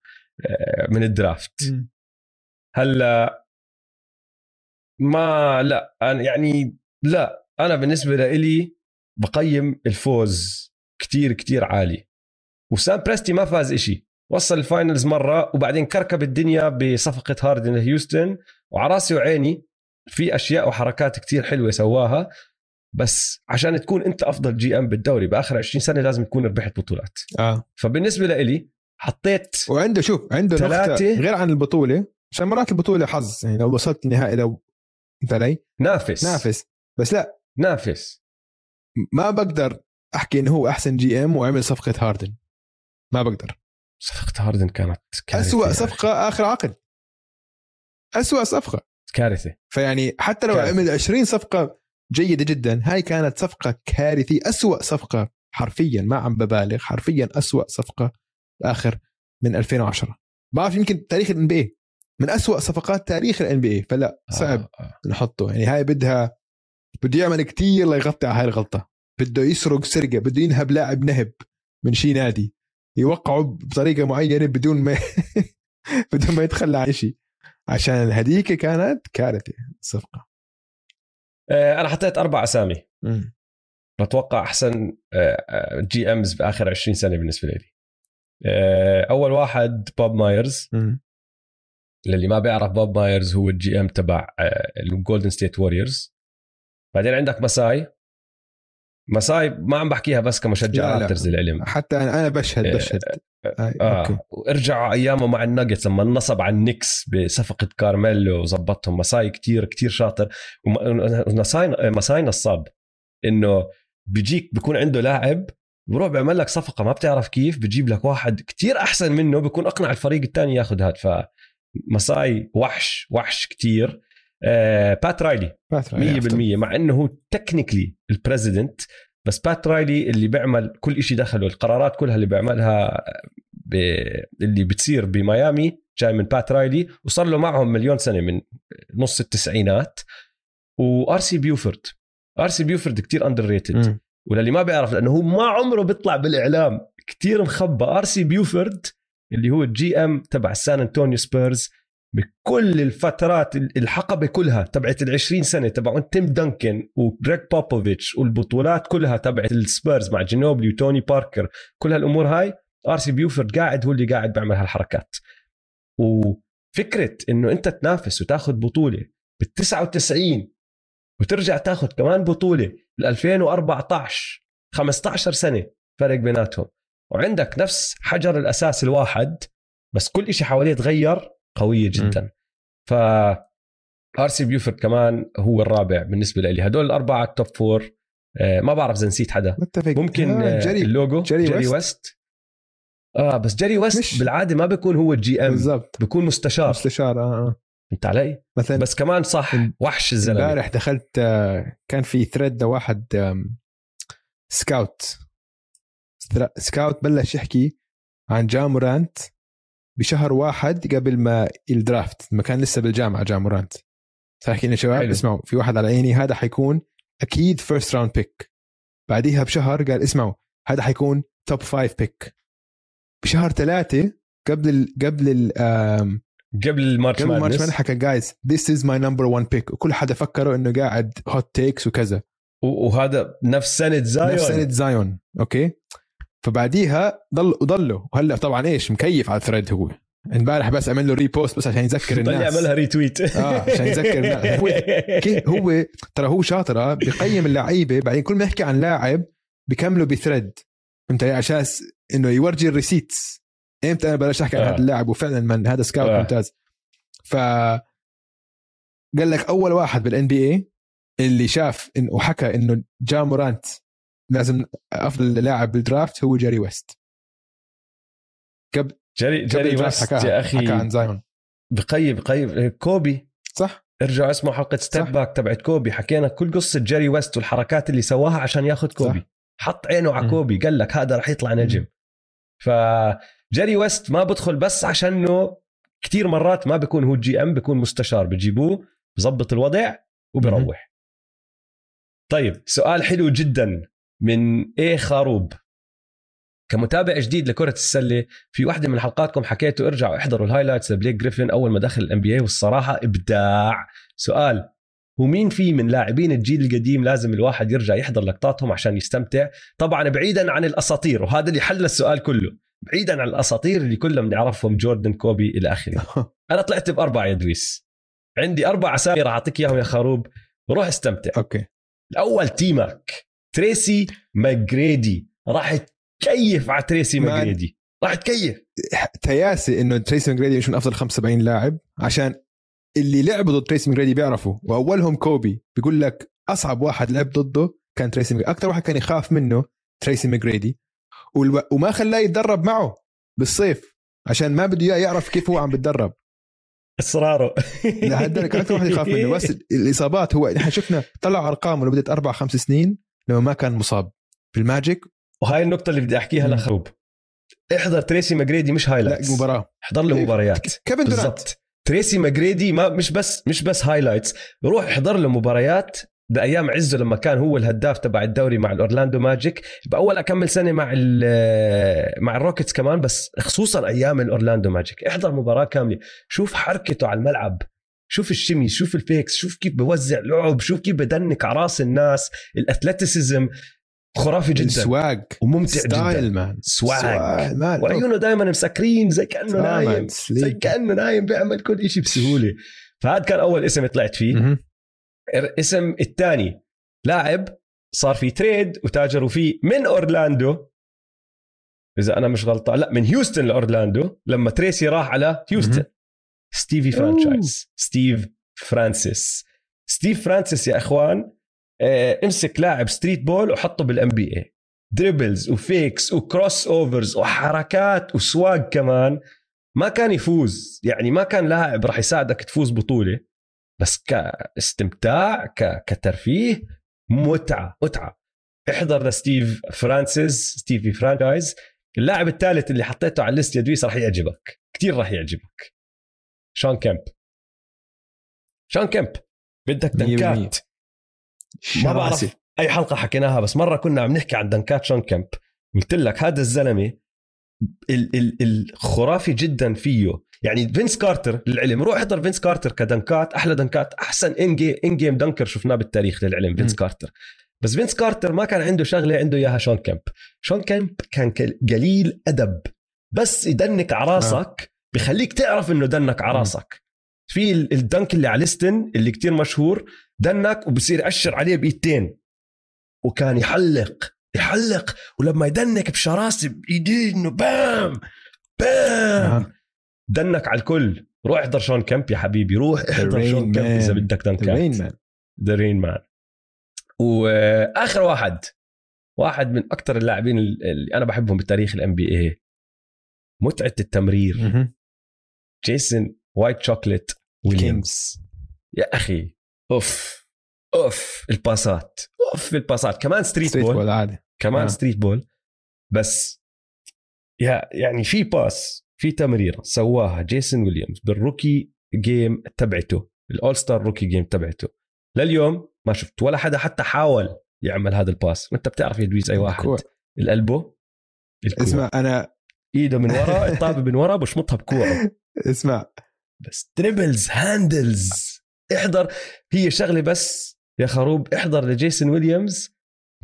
آه، من ال draft. هلأ ما لأ أنا يعني لأ أنا بالنسبة لي بقيم الفوز كتير كتير عالي. وسام بريستي ما فاز إشي. وصل ال finals مرة وبعدين كركب الدنيا بصفقة هاردن لهيوستن. وعراسي رأسي وعيني في أشياء وحركات كتير حلوة سواها. بس عشان تكون أنت أفضل GM بالدوري بآخر 20 سنة لازم تكون ربحت بطولات. آه. فبالنسبة لإلي حطيت وعنده شوف عنده ثلاثة غير عن البطولة. عشان مرات البطولة حظ يعني لو وصلت النهائي لو انت علي؟ نافس. نافس. بس لا. نافس. ما بقدر أحكي إنه هو أحسن GM وعمل صفقة هاردن. ما بقدر. صفقة هاردن كانت كارثة اسوء صفقة آخر عقد. اسوء صفقة. كارثة. فيعني حتى لو كارثة. عمل 20 صفقة جيدة جدا هاي كانت صفقة كارثية. اسوء صفقة حرفيا ما عم ببالغ حرفيا اسوء صفقة آخر من 2010 بعرف يمكن تاريخ ال NBA من أسوأ صفقات تاريخ ال NBA فلا صعب آه. آه. نحطه. يعني هاي بدها بده يعمل كتير ليغطي على هاي الغلطة. بده يسرق سرقة بده ينهب لاعب نهب من شي نادي. يوقعه بطريقة معينة بدون ما (laughs) بدون ما يتخلى عن شيء عشان هديك كانت كارثة الصفقة. آه، أنا حطيت أربع أسامي. بتوقع أحسن GMs بآخر 20 سنة بالنسبة لي. أول واحد بوب مايرز للي ما بيعرف بوب مايرز هو ال GM تبع الجولدن ستيت ووريرز بعدين عندك مساي مساي ما عم بحكيها بس كمشجع رابترز للعلم حتى أنا بشهد آه، بشهد. آه, آه ارجعوا أيامه مع الناجتس لما نصب على النكس بصفقه كارميلو وظبطهم. مساي كتير كتير شاطر. ومساي مساي نصاب. إنه بيجيك بيكون عنده لاعب بروح بيعمل لك صفقة ما بتعرف كيف بجيب لك واحد كتير أحسن منه بيكون أقنع الفريق الثاني ياخذ هذا ف مساي وحش وحش كتير. آه بات رايلي. 100% مع إنه هو technically ال president بس بات رايلي اللي بيعمل كل شيء دخله القرارات كلها اللي بيعملها ب... اللي بتصير بميامي جاي من بات رايلي وصار له معهم مليون سنة من نص التسعينات. وآر سي بيوفورد. آر سي بيوفورد كثير underrated وللي ما بيعرف لأنه هو ما عمره بيطلع بالإعلام كثير مخبى آر سي بيوفورد اللي هو ال GM تبع سان انطونيو سبيرز بكل الفترات الحقبة كلها تبعت ال 20 سنة تبع تيم دانكن وجريك بوبوفيتش والبطولات كلها تبعت السبيرز مع جينوبلي وتوني باركر كل هالأمور هاي ار سي بيوفورد قاعد هو اللي قاعد بيعمل هالحركات. وفكرة إنه أنت تنافس وتاخذ بطولة بال 99 وترجع تاخذ كمان بطولة ل 2014 15 سنة فرق بيناتهم. وعندك نفس حجر الأساس الواحد بس كل شيء حواليه تغير قويه جدا. ف آر سي بيوفورد كمان هو الرابع بالنسبة لي. هدول الأربعة ال top four آه ما بعرف إذا نسيت حدا. متفق. ممكن آه جري. اللوجو جري, جري ويست. ويست. آه بس جيري ويست مش. بالعادة ما بيكون هو ال GM. بالضبط. بيكون مستشار. مستشار آه آه. انت علي؟ مثلا بس كمان صح وحش الزلمة. إمبارح دخلت آه، كان في thread واحد scout scout بلش يحكي عن جا مورانت بشهر واحد قبل ما ال draft ما كان لسه بالجامعة جا مورانت صار لنا شباب؟ حلو. اسمعوا في واحد على عيني هذا حيكون أكيد first round pick بعديها بشهر قال اسمعوا هذا حيكون top five pick بشهر ثلاثة قبل ال قبل ال قبل ال March قبل ال March حكى guys this is my number 1 pick وكل حدا فكروا إنه قاعد hot takes وكذا. وهذا نفس سنه زايون. نفس سنه زايون أوكي؟ فبعديها ضل وضله وهلأ طبعا إيش؟ مكيف على ال thread هو. امبارح بس عمل له repost بس عشان يذكر الناس. يعملها retweet آه عشان يذكر الناس. (laughs) هو هو ترى هو شاطر آه، بقيم اللعيبة بعدين كل ما يحكي عن لاعب بكمله ب thread. فهمت علي؟ عشان إنه يورجي ال receipts. إمتى أنا بلش أحكي عن هذا آه. اللاعب؟ وفعلا من هذا scout آه. ممتاز. ف قال لك أول واحد بال NBA اللي شاف إن وحكى إنه جا مورانت لازم أفضل لاعب بال draft هو جيري ويست. قبل جيري جيري ويست يا أخي. حكى عن زايون كوبي. صح. ارجع اسمه حلقة Step Back تبعت كوبي. حكينا كل قصة جيري ويست والحركات اللي سواها عشان ياخذ كوبي. صح. حط عينه على كوبي. قال لك هذا رح يطلع نجم. فجيري ويست ما بدخل بس عشانه كثير مرات ما بيكون هو GM بيكون مستشار. بجيبوه بظبط الوضع وبروح. طيب سؤال حلو جدا. من A خروب. كمتابع جديد لكرة السلة في واحدة من حلقاتكم حكيتوا ارجعوا احضروا ال highlights لبليك جريفن أول ما دخل ال NBA والصراحة إبداع. سؤال هو مين في من لاعبين الجيل القديم لازم الواحد يرجع يحضر لقطاتهم عشان يستمتع؟ طبعا بعيدا عن الأساطير وهذا اللي حل السؤال كله. بعيدا عن الأساطير اللي كلنا بنعرفهم جوردن كوبي إلى آخره. (laughs) أنا طلعت بأربعة يا دويس عندي أربع أسامي راح أعطيك إياهم يا خروب. روح استمتع. أوكي. الأول تيمك تريسي ماجريدي. راح تكيف على تريسي ماجريدي. راح تكيف تريسي إنه تريسي ماجريدي مش من أفضل 75 لاعب عشان اللي لعبوا ضد تريسي ماجريدي بيعرفوا. وأولهم كوبي. بيقول لك أصعب واحد لعب ضده كان تريسي مجريدي. أكثر واحد كان يخاف منه تريسي ماجريدي. وما خلاه يتدرب معه بالصيف عشان ما بده إياه يعرف كيف هو عم بتدرب إصراره. لهدلك أكثر واحد يخاف منه. (laughs) بس الإصابات هو نحن شفنا طلع أرقامه لمدة أربع خمس سنين. لما ما كان مصاب في ال Magic وهاي النقطة اللي بدي أحكيها لخروب. احضر تريسي ماجريدي مش هايلايتس لا مباراة. احضر له إيه، مباريات. كيفن بالضبط. تريسي ماجريدي ما مش بس مش بس highlights روح احضر له مباريات بايام عزه لما كان هو الهداف تبع الدوري مع ال Orlando Magic. بأول أكمل سنة مع مع ال Rockets كمان بس خصوصا أيام ال Orlando Magic. احضر مباراة كاملة. شوف حركته على الملعب. شوف الشمي شوف ال fakes شوف كيف بوزع لعب شوف كيف بدنك على راس الناس ال athleticism خرافي جدا. swag وممتع style جدا man swag وعيونه دائما مسكرين زي كأنه نايم زي كأنه نايم بيعمل كل شيء بسهولة. فهذا كان أول اسم طلعت فيه. الاسم الثاني. لاعب صار في trade وتاجروا فيه من أورلاندو. إذا أنا مش غلطان لا من هيوستن لأورلاندو لما تريسي راح على هيوستن. ستيفي فرانشايز ستيف فرانسيس ستيف فرانسيس يا إخوان آه امسك لاعب street ball وحطه بال NBA dribbles و fakes و crossovers وحركات و swag كمان. ما كان يفوز. يعني ما كان لاعب راح يساعدك تفوز بطولة. بس كاستمتاع ك... كترفيه متعة متعة. احضر لستيف فرانسيس Stevie Franchise اللاعب الثالث اللي حطيته على ال list يا دويس راح يعجبك. كثير راح يعجبك. شون كيمب شون كيمب بدك dunk ات. ما بعرف أي حلقة حكيناها بس مرة كنا عم نحكي عن dunk ات شون كيمب قلت لك هذا الزلمة الخرافي جدا فيه. يعني فينس كارتر للعلم روح احضر فينس كارتر ك dunk ات أحلى dunk ات أحسن in-game in-game dunker شفناه بالتاريخ للعلم فينس كارتر. بس فينس كارتر ما كان عنده شغلة عنده إياها شون كيمب شون كيمب كان قليل أدب. بس يدنك على راسك بخليك تعرف إنه دنك على راسك. في ال dunk اللي على ليستر اللي كتير مشهور dunk وبصير يأشر عليه بإيدتين. وكان يحلق يحلق ولما يدنك بشراسة بإيديه إنه bam bam. dunk على الكل. روح احضر شون كيمب يا حبيبي روح احضر شون كيمب إذا بدك dunk ات the Reign Man the Reign Man وآخر واحد واحد من أكثر اللاعبين اللي أنا بحبهم بتاريخ ال NBA متعة التمرير. جيسون White Chocolate ويليامز يا أخي أوف أوف الباسات أوف الباسات كمان street, street ball, ball عادي. كمان آه. street ball بس يا يعني في pass في تمريرة سواها جيسون ويليامز بال rookie game تبعته ال all-star rookie game تبعته. لليوم ما شفت ولا حدا حتى حاول يعمل هذا ال pass وانت بتعرف يا Dweez أي واحد. القلبه اسمع أنا إيده من ورا الطابة من ورا بشمطها بكوعه. (laughs) اسمع. بس dribbles handles احضر. هي شغلة بس يا خروب احضر لجيسون ويليامز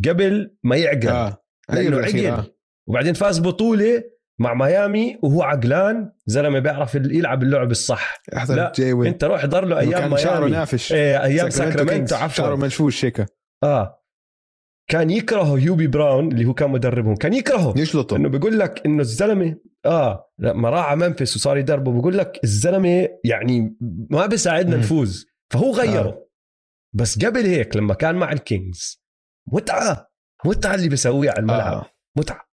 قبل ما يعقل آه. لأنه عقل آه. وبعدين فاز بطولة مع ميامي وهو عقلان زلمة بيعرف يلعب اللعب الصح. لا جي وي. انت روح احضر له أيام كان شعره نافش. إيه أيام ساكرامنتو. عفوا. شعره منفوش هيك. آه. كان يكره هيوبي براون اللي هو كان مدربهم. كان يكرهه. يشلطه. إنه بيقول لك إنه الزلمة آه لما راح على ممفيس وصار يدربه. بقول لك الزلمة يعني ما بيساعدنا نفوز. فهو غيره. آه. بس قبل هيك لما كان مع الكينجز متعة متعة اللي بيسويها على الملعب. آه. متعة.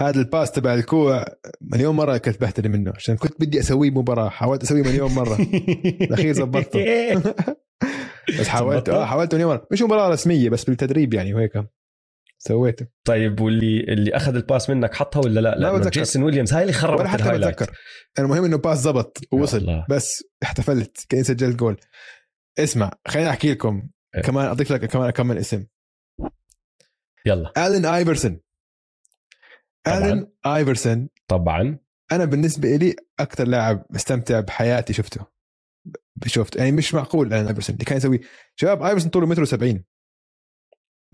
هذا ال pass تبع الكوع مليون مرة كنت بهتري منه. عشان كنت بدي اسويه مباراة حاولت اسويه مليون مرة. (laughs) الأخير زبطته. (laughs) بس حاولت آه حاولت مليون مرة. مش مباراة رسمية بس بالتدريب يعني وهيك. سويته. طيب واللي اللي أخذ ال pass منك حطها ولا لا؟ لا بتذكر. جيسون ويليامز هاي اللي خربت ولا حتى بتذكر. المهم إنه pass زبط ووصل بس احتفلت كاني سجلت جول. اسمع خليني أحكي لكم إيه. كمان أضيف لك كمان كم اسم. يلا. ألين ايفرسون ألين ايفرسون طبعا. أنا بالنسبة لي أكثر لاعب مستمتع بحياتي شفته. شفت يعني مش معقول الين ايفرسون اللي كان يسوي شباب ايفرسون طوله متر و70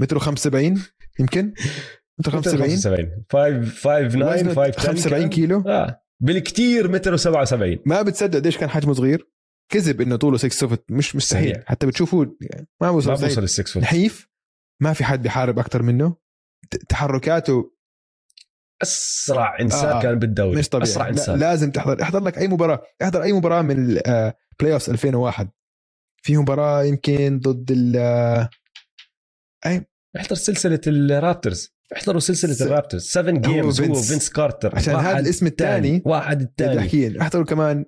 متر 75 يمكن؟ متر 75 75 5 75 كيلو؟ آه. بالكثير متر و77 ما بتصدق قديش كان حجمه صغير؟ كذب إنه طوله 6 foot مش مستحيل. صحيح. حتى بتشوفوه يعني ما بوصل ما بوصل ال 6 foot نحيف؟ ما في حد بيحارب أكثر منه؟ تحركاته أسرع إنسان آه. كان بالدوري. مش طبيعي. أسرع إنسان. لازم تحضر. احضر لك أي مباراة. احضر أي مباراة من ال playoff 2001 في مباراة يمكن ضد ال آه، أي. احضر سلسلة الرابترز. احضروا سلسلة س... الرابترز. 7 games هو وفينس كارتر. عشان هذا الاسم الثاني واحد الثاني. احضروا كمان.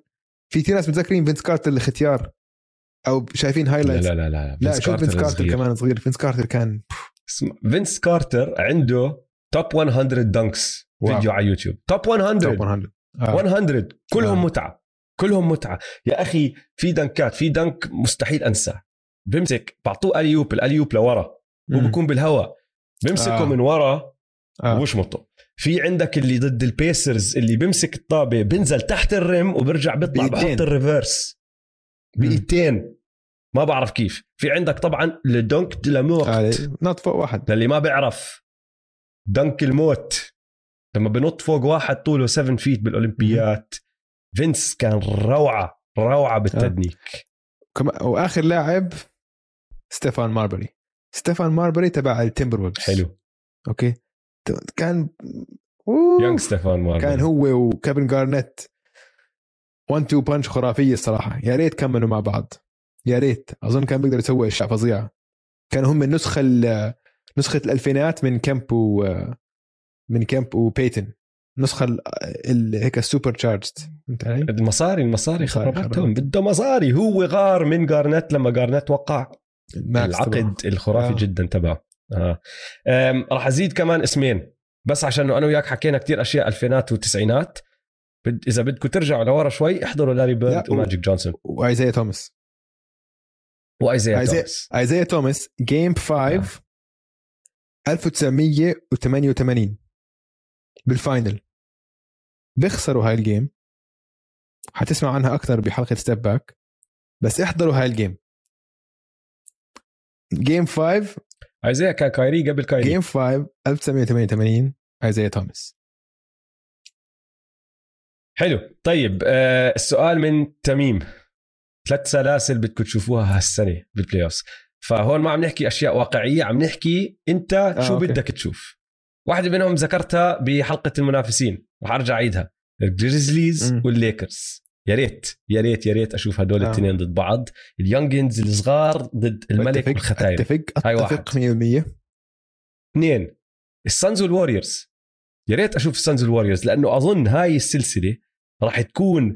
في كثير ناس متذكرين فينس كارتر الختيار أو شايفين highlights لا لا لا. لا, لا شوف فينس كارتر صغير. كمان صغير. فينس كارتر كان فينس كارتر عنده top 100 dunks video على يوتيوب. top 100 top 100 آه. 100 كلهم آه. متعة. كلهم متعة. يا أخي في dunkات. في dunk مستحيل أنساه. بمسك. بعطوه alley-oop. ال alley-oop لورا. هو بكون بالهواء بمسكه آه. من ورا آه. وبشمطه في عندك اللي ضد البيسرز اللي بيمسك الطابة بينزل تحت ال rim وبرجع بيطلع بحط ال reverse بايدتين ما بعرف كيف. في عندك طبعا ال dunk de la mort آه نط فوق واحد. للي ما بيعرف dunk الموت. لما بنط فوق واحد طوله 7 feet بالأولمبيات. فينس كان روعة روعة بالتدنيك. آه. وآخر لاعب ستيفان ماربري. ستيفان ماربري تبع ال Timberwolves حلو. okay. كان young ستيفان ماربري كان هو وكيفن جارنيت. 1 2 punch خرافية الصراحة. يا ريت كملوا مع بعض. يا ريت. أظن كان بيقدر يسوي أشياء فظيعة. كانوا هم النسخه نسخة الألفينات من كامب و من كامب وبيتون نسخة هيك ال supercharged فهمت علي؟ المصاري المصاري خربتهم. بده مصاري. هو غار من جارنت لما جارنت وقع. العقد الخرافي آه. جدا تبعه. آه. راح أزيد كمان اسمين. بس عشان أنا وياك حكينا كتير أشياء ألفينات والتسعينات إذا بدكم ترجعوا لورا شوي احضروا لاري بيرد وماجيك جونسون وايزايا توماس. وايزايا توماس ايزايا توماس جيم 5 1988 بال final بيخسروا هاي ال game حتسمع عنها أكثر بحلقة Step Back بس احضروا هاي ال game game 5 ايزايا كان كايري قبل كايري game 5 1988 ايزايا توماس حلو. طيب آه السؤال من تميم. ثلاث سلاسل بدكم تشوفوها هالسنة بال playoff فهون ما عم نحكي أشياء واقعية عم نحكي أنت آه شو okay. بدك تشوف. واحدة منهم ذكرتها بحلقة المنافسين. رح أرجع أعيدها. الجريزليز والليكرز يا ريت يا ريت يا ريت أشوف هدول آه. الاثنين ضد بعض ال young guns الصغار ضد الملك والختيار. أتفق أتفق 100% اثنين السانز والوريورز يا ريت أشوف السانز والوريورز لأنه أظن هاي السلسلة راح تكون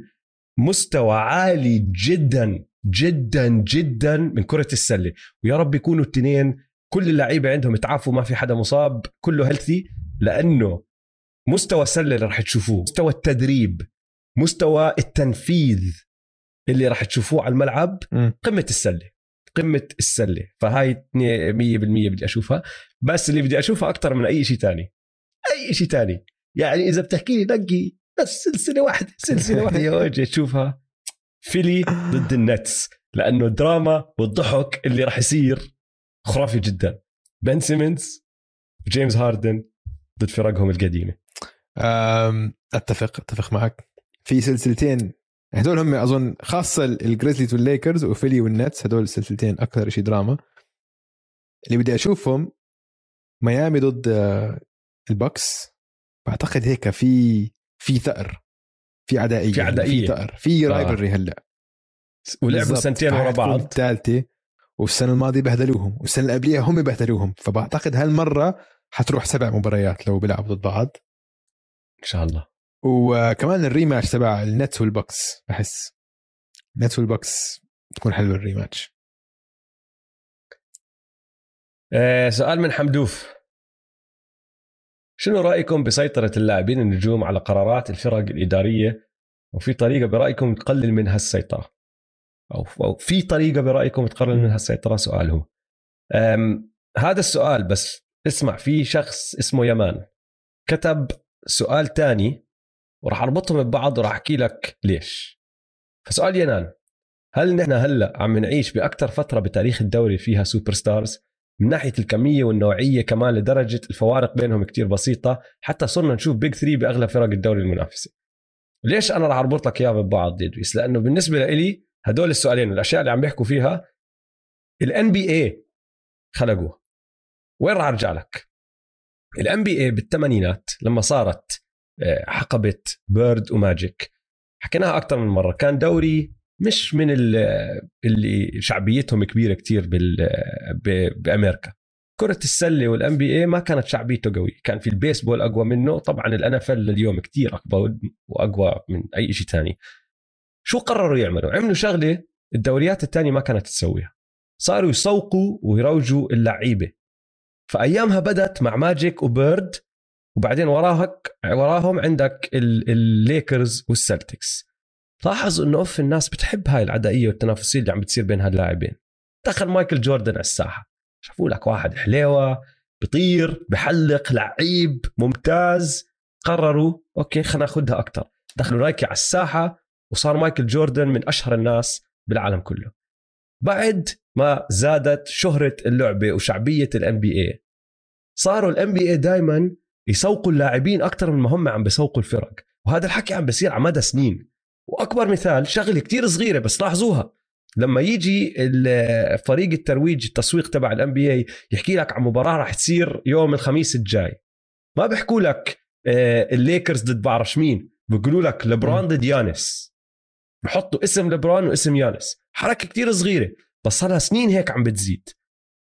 مستوى عالي جدا جدا جدا من كرة السلة. ويا رب يكونوا الاثنين كل اللعيبة عندهم تعافوا ما في حدا مصاب كله healthy لأنه مستوى السلة اللي راح تشوفوه مستوى التدريب مستوى التنفيذ اللي راح تشوفوه على الملعب قمة السلة. قمة السلة. فهاي 100% بدي أشوفها. بس اللي بدي أشوفها أكثر من أي شيء تاني. أي شيء تاني. يعني إذا بتحكي لي نقي بس سلسلة واحدة سلسلة واحدة. (laughs) يا وجه تشوفها. فيلي ضد النتس. لأنه الدراما والضحك اللي راح يصير خرافي جدا. بن سيمنز وجيمس هاردن ضد فرقهم القديمة. أتفق أتفق معك. في سلسلتين. هدول هم أظن خاصة الجريزليز والليكرز وفيلي والنتس هدول السلسلتين أكثر شيء دراما. اللي بدي أشوفهم ميامي ضد آه، البوكس. بعتقد هيك في في ثأر. في عدائية في عدائيه في ثأر. في rivalry آه. هلأ. ولعبوا سنتين ورا بعض. الثالثه والسنة الماضية بهدلوهم والسنة اللي قبليها هم بهدلوهم. فبعتقد هالمرة حتروح سبع مباريات لو بيلعبوا ضد بعض. إن شاء الله. وكمان ال rematch تبع النتس والبوكس بحس. النتس والبوكس تكون حلوة ال rematch. آه سؤال من حمدوف. شنو رأيكم بسيطرة اللاعبين النجوم على قرارات الفرق الإدارية؟ وفي طريقة برأيكم تقلل من هالسيطرة؟ أو أو في طريقة برأيكم تقلل من هالسيطرة؟ سؤال هو. هذا السؤال بس اسمع في شخص اسمه يمان كتب سؤال تاني وراح أربطهم ببعض وراح أحكي لك ليش. فسؤال يمان هل نحن هلأ عم نعيش بأكثر فترة بتاريخ الدوري فيها superstars من ناحية الكمية والنوعية كمان لدرجة الفوارق بينهم كتير بسيطة حتى صرنا نشوف big 3 باغلب فرق الدوري المنافسة. ليش أنا راح أربط لك اياه ببعض ادريس لأنه بالنسبة لي هدول السؤالين والاشياء اللي عم بيحكوا فيها ال NBA خلقوها. وين راح أرجع لك؟ ال NBA بالثمانينات لما صارت آه، حقبة بيرد وماجيك حكيناها أكثر من مرة. كان دوري مش من اللي شعبيتهم كبيرة كتير بأمريكا. كرة السلة وال NBA ما كانت شعبيته قوي كان في البيسبول أقوى منه. طبعا ال NFL اليوم كتير أقوى وأقوى من أي شيء تاني. شو قرروا يعملوا؟ عملوا شغلة الدوريات الثانية ما كانت تسويها. صاروا يسوقوا ويروجوا اللعيبة. فأيامها بدت مع ماجيك وبيرد وبعدين وراهك وراهم عندك الليكرز والسلتكس لاحظ إنه أوف الناس بتحب هاي العدائية والتنافسية اللي عم بتصير بين هاللاعبين. دخل مايكل جوردن على الساحة. شافوا لك واحد حليوة بيطير بحلق لعيب ممتاز. قرروا okay خلينا ناخذها أكثر دخلوا نايكي على الساحة وصار مايكل جوردن من أشهر الناس بالعالم كله. بعد ما زادت شهرة اللعبة وشعبية ال NBA صاروا ال NBA دائما يسوقوا اللاعبين أكثر من ما هم عم بيسوقوا الفرق. وهذا الحكي عم بيصير على مدى سنين. وأكبر مثال شغلة كتير صغيرة بس لاحظوها. لما يجي فريق الترويج التسويق تبع ال NBA يحكي لك عن مباراة راح تصير يوم الخميس الجاي. ما بيحكوا لك آه، الليكرز ضد بعرف مين بيقولوا لك لبران ضد يانس. بحطوا اسم لبران واسم يانس. حركة كتير صغيرة. بس صار لها سنين هيك عم بتزيد.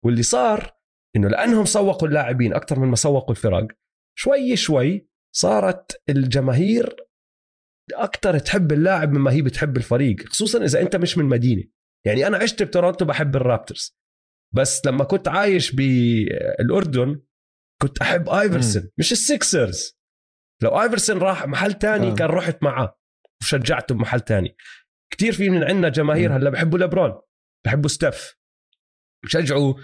واللي صار إنه لأنهم سوقوا اللاعبين أكثر من ما سوقوا الفرق شوي شوي صارت الجماهير أكثر تحب اللاعب مما هي بتحب الفريق خصوصا إذا أنت مش من مدينة. يعني أنا عشت بتورونتو بحب الرابترز. بس لما كنت عايش بالأردن كنت أحب ايفرسون مش السكسرز لو ايفرسون راح محل تاني آه. كان رحت معاه وشجعته بمحل تاني. كثير في من عندنا جماهير هلأ بحبوا لبرون بحبوا ستيف. بشجعوا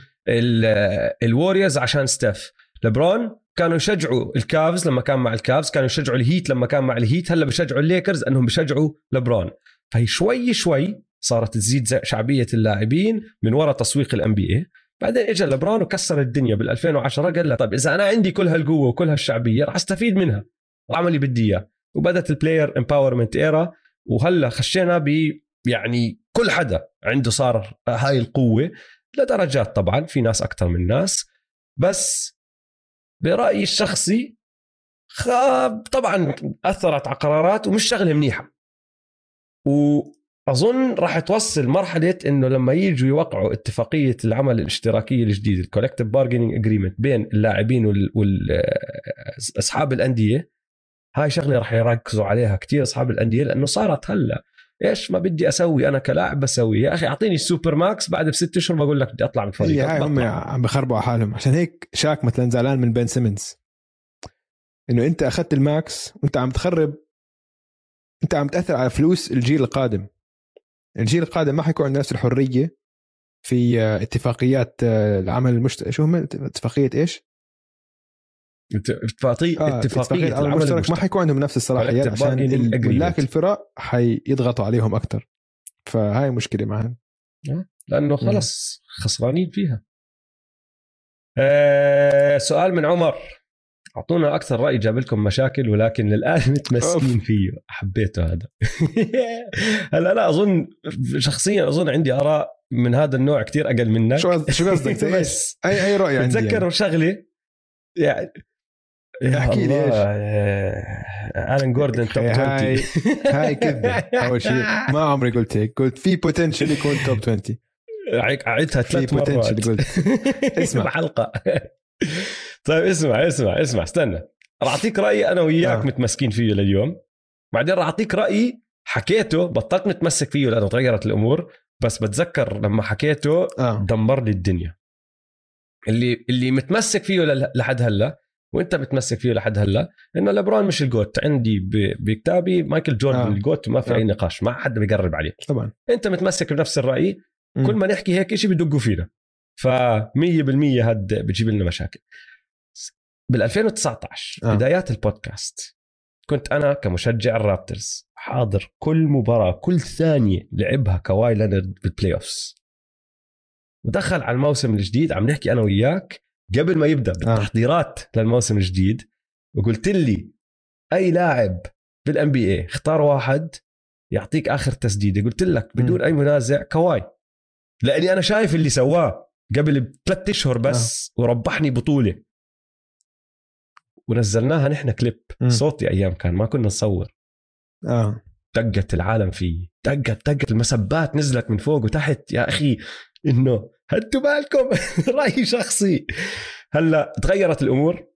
الووريورز عشان ستيف. لبرون كانوا يشجعوا الكافز لما كان مع الكافز كانوا يشجعوا الهيت لما كان مع الهيت هلا بشجعوا الليكرز انهم بشجعوا لبرون فهي شوي شوي صارت تزيد شعبية اللاعبين من وراء تسويق ال NBA بعدين اجى لبرون وكسر الدنيا بال 2010 قال له طيب إذا أنا عندي كل هالقوة وكل هالشعبية راح أستفيد منها واعمل اللي بدي إياه. وبدت ال player empowerment era وهلا خشينا ب يعني كل حدا عنده صار هاي القوة لدرجات طبعا في ناس أكثر من ناس. بس برأيي الشخصي طبعا أثرت على قرارات ومش شغلة منيحة. وأظن راح توصل مرحلة إنه لما يجوا يوقعوا اتفاقية العمل الاشتراكية الجديدة ال collective bargaining agreement بين اللاعبين واصحاب الأندية هاي شغلة راح يركزوا عليها كثير أصحاب الأندية لأنه صارت هلأ إيش ما بدي أسوي؟ أنا كلاعب بسوي. يا أخي أعطيني ال supermax بعد بست أشهر بقول لك بدي أطلع من الفريق هاي هم عم بخربوا على حالهم. عشان هيك شاك مثلا زعلان من بن سيمنز. إنه أنت أخذت ال max وأنت عم تخرب أنت عم تأثر على فلوس الجيل القادم. الجيل القادم ما حيكون عنده نفس الحرية في اتفاقيات العمل المشترك شو هم؟ اتفاقية إيش؟ آه اتفاقية العمل المشترك ما حيكون عندهم نفس الصلاحيات عشان ملاك الفرق حيضغطوا عليهم أكثر فهاي مشكلة معهم آه، لأنه خلص خسرانين فيها. آه سؤال من عمر. أعطونا أكثر رأي جاب لكم مشاكل ولكن للآن (laughs) متمسكين فيه. حبيته هذا. (laughs) هلا أنا أظن شخصيا أظن عندي آراء من هذا النوع كتير أقل منك. شو شو قصدك؟ (laughs) اي أي رأي عندي بتذكر يعني. شغلة؟ يعني (laughs) احكي لي إيش؟ آلان جوردن توب 20 هاي (laughs) هاي كذبة أول شيء ما عمري قلت هيك قلت في بوتنشل يكون توب 20 عيدها ثلاث مرات. قلت. (laughs) اسمع. حلقه طيب اسمع اسمع اسمع استنى. راح أعطيك رأيي أنا وياك آه. متمسكين فيه لليوم. بعدين راح أعطيك رأيي حكيته بطلت متمسك فيه لأنه تغيرت الأمور بس بتذكر لما حكيته آه. دمر لي الدنيا. اللي اللي متمسك فيه لحد هلأ وانت بتمسك فيه لحد هلا إنه لبرون مش ال GOAT عندي بكتابي مايكل جوردن آه. ال GOAT وما في آه. أي نقاش ما حد بيقرب عليه طبعا أنت متمسك بنفس الرأي م. كل ما نحكي هيك شيء بدقوا فينا ف 100% هاد بتجيب لنا مشاكل بال 2019 آه. بدايات البودكاست كنت أنا كمشجع الرابترز حاضر كل مباراة كل ثانية لعبها كواي لينارد بال playoffs ودخل على الموسم الجديد عم نحكي أنا وياك قبل ما يبدأ آه. بالتحضيرات آه. للموسم الجديد وقلت لي أي لاعب بال NBA اختار واحد يعطيك آخر تسديدة قلت لك بدون م. أي منازع كواي لأني أنا شايف اللي سواه قبل بثلاث أشهر بس آه. وربحني بطولة ونزلناها نحن كليب م. صوتي أيام كان ما كنا نصور آه دقت العالم فيه دقت دقت المسبات نزلت من فوق وتحت يا أخي إنه هدوا بالكم (laughs) راي شخصي. هلا تغيرت الأمور.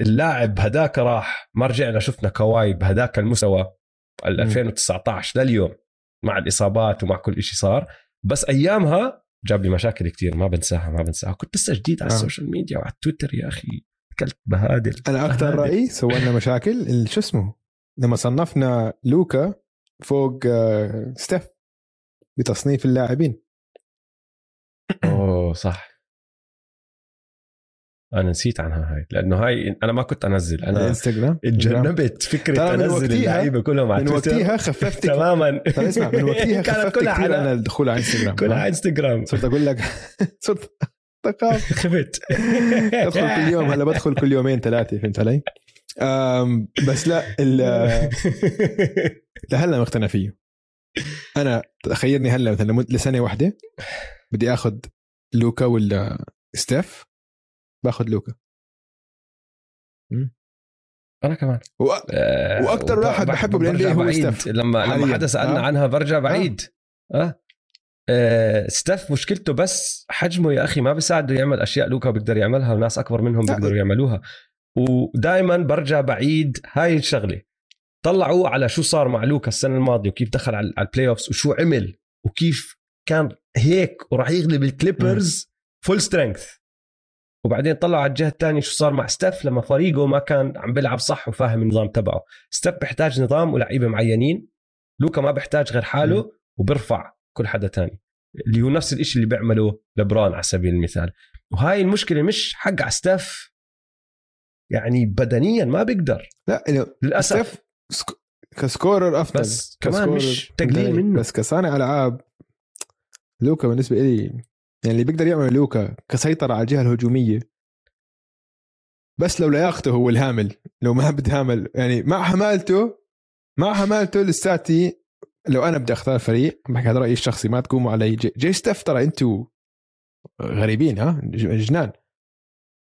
اللاعب هداك راح. ما رجعنا شفنا كواي بهداك المستوى 2019 لليوم مع الإصابات ومع كل شيء صار. بس أيامها جاب لي مشاكل كثير ما بنساها ما بنساها. كنت لسه جديد على آه. ال social media وعلى تويتر يا أخي. اكلت بهادل. أنا أكثر رايي سوى لنا مشاكل شو اسمه؟ لما صنفنا لوكا فوق آه، ستيف. بتصنيف اللاعبين. أوه صح. أنا نسيت عنها هاي لأنه هاي أنا ما كنت أنزل أنا انستغرام تجنبت فكرة أنزل اللعيبة كلهم على من وقتها خففت (laughs) تماما. اسمع من (laughs) وقتها خففت كلها كثير أنا الدخول على إنستغرام. كلها على إنستغرام. صرت أقول لك (laughs) صرت خفت. أدخل كل يوم هلا بدخل كل يومين ثلاثة فهمت علي؟ بس لا لهلا مقتنع فيه. أنا تخيلني هلأ مثلا لسنة واحدة بدي اخذ لوكا ولا ستيف باخذ لوكا. أنا كمان. و... آه وأكثر واحد بحبه بال NBA هو ستيف. لما لما حدا سألنا آه. عنها برجع بعيد. آه. آه. آه ستيف مشكلته بس حجمه يا أخي ما بيساعده يعمل أشياء لوكا بيقدر يعملها وناس أكبر منهم بيقدروا يعملوها. ودائما برجع بعيد. هاي الشغلة. طلعوا على شو صار مع لوكا السنة الماضية وكيف دخل على ال playoffs وشو عمل وكيف كان هيك وراح يغلب الكليبرز full strength وبعدين طلعوا على الجهة الثانية شو صار مع ستيف لما فريقه ما كان عم بيلعب صح وفاهم النظام تبعه. ستيف بيحتاج نظام ولعيبه معينين. لوكا ما بيحتاج غير حاله وبرفع كل حدا تاني. اللي هو نفس الشيء اللي بيعمله لبران على سبيل المثال. وهاي المشكلة مش حق على ستيف. يعني بدنيا ما بيقدر. لا للأسف. ك scorer أفضل. بس كمان مش تقليل منه. بس كصانع ألعاب لوكا بالنسبة لي يعني اللي بيقدر يعمل لوكا كسيطرة على الجهة الهجومية بس لو لياقته هو الهامل لو ما بتهامل. يعني مع همالته مع همالته لساتي لو أنا بدي أختار فريق بحكي هذا رأيي الشخصي ما تقوموا علي. جي, جي ستيف ترى أنتوا غريبين ها؟ جنان.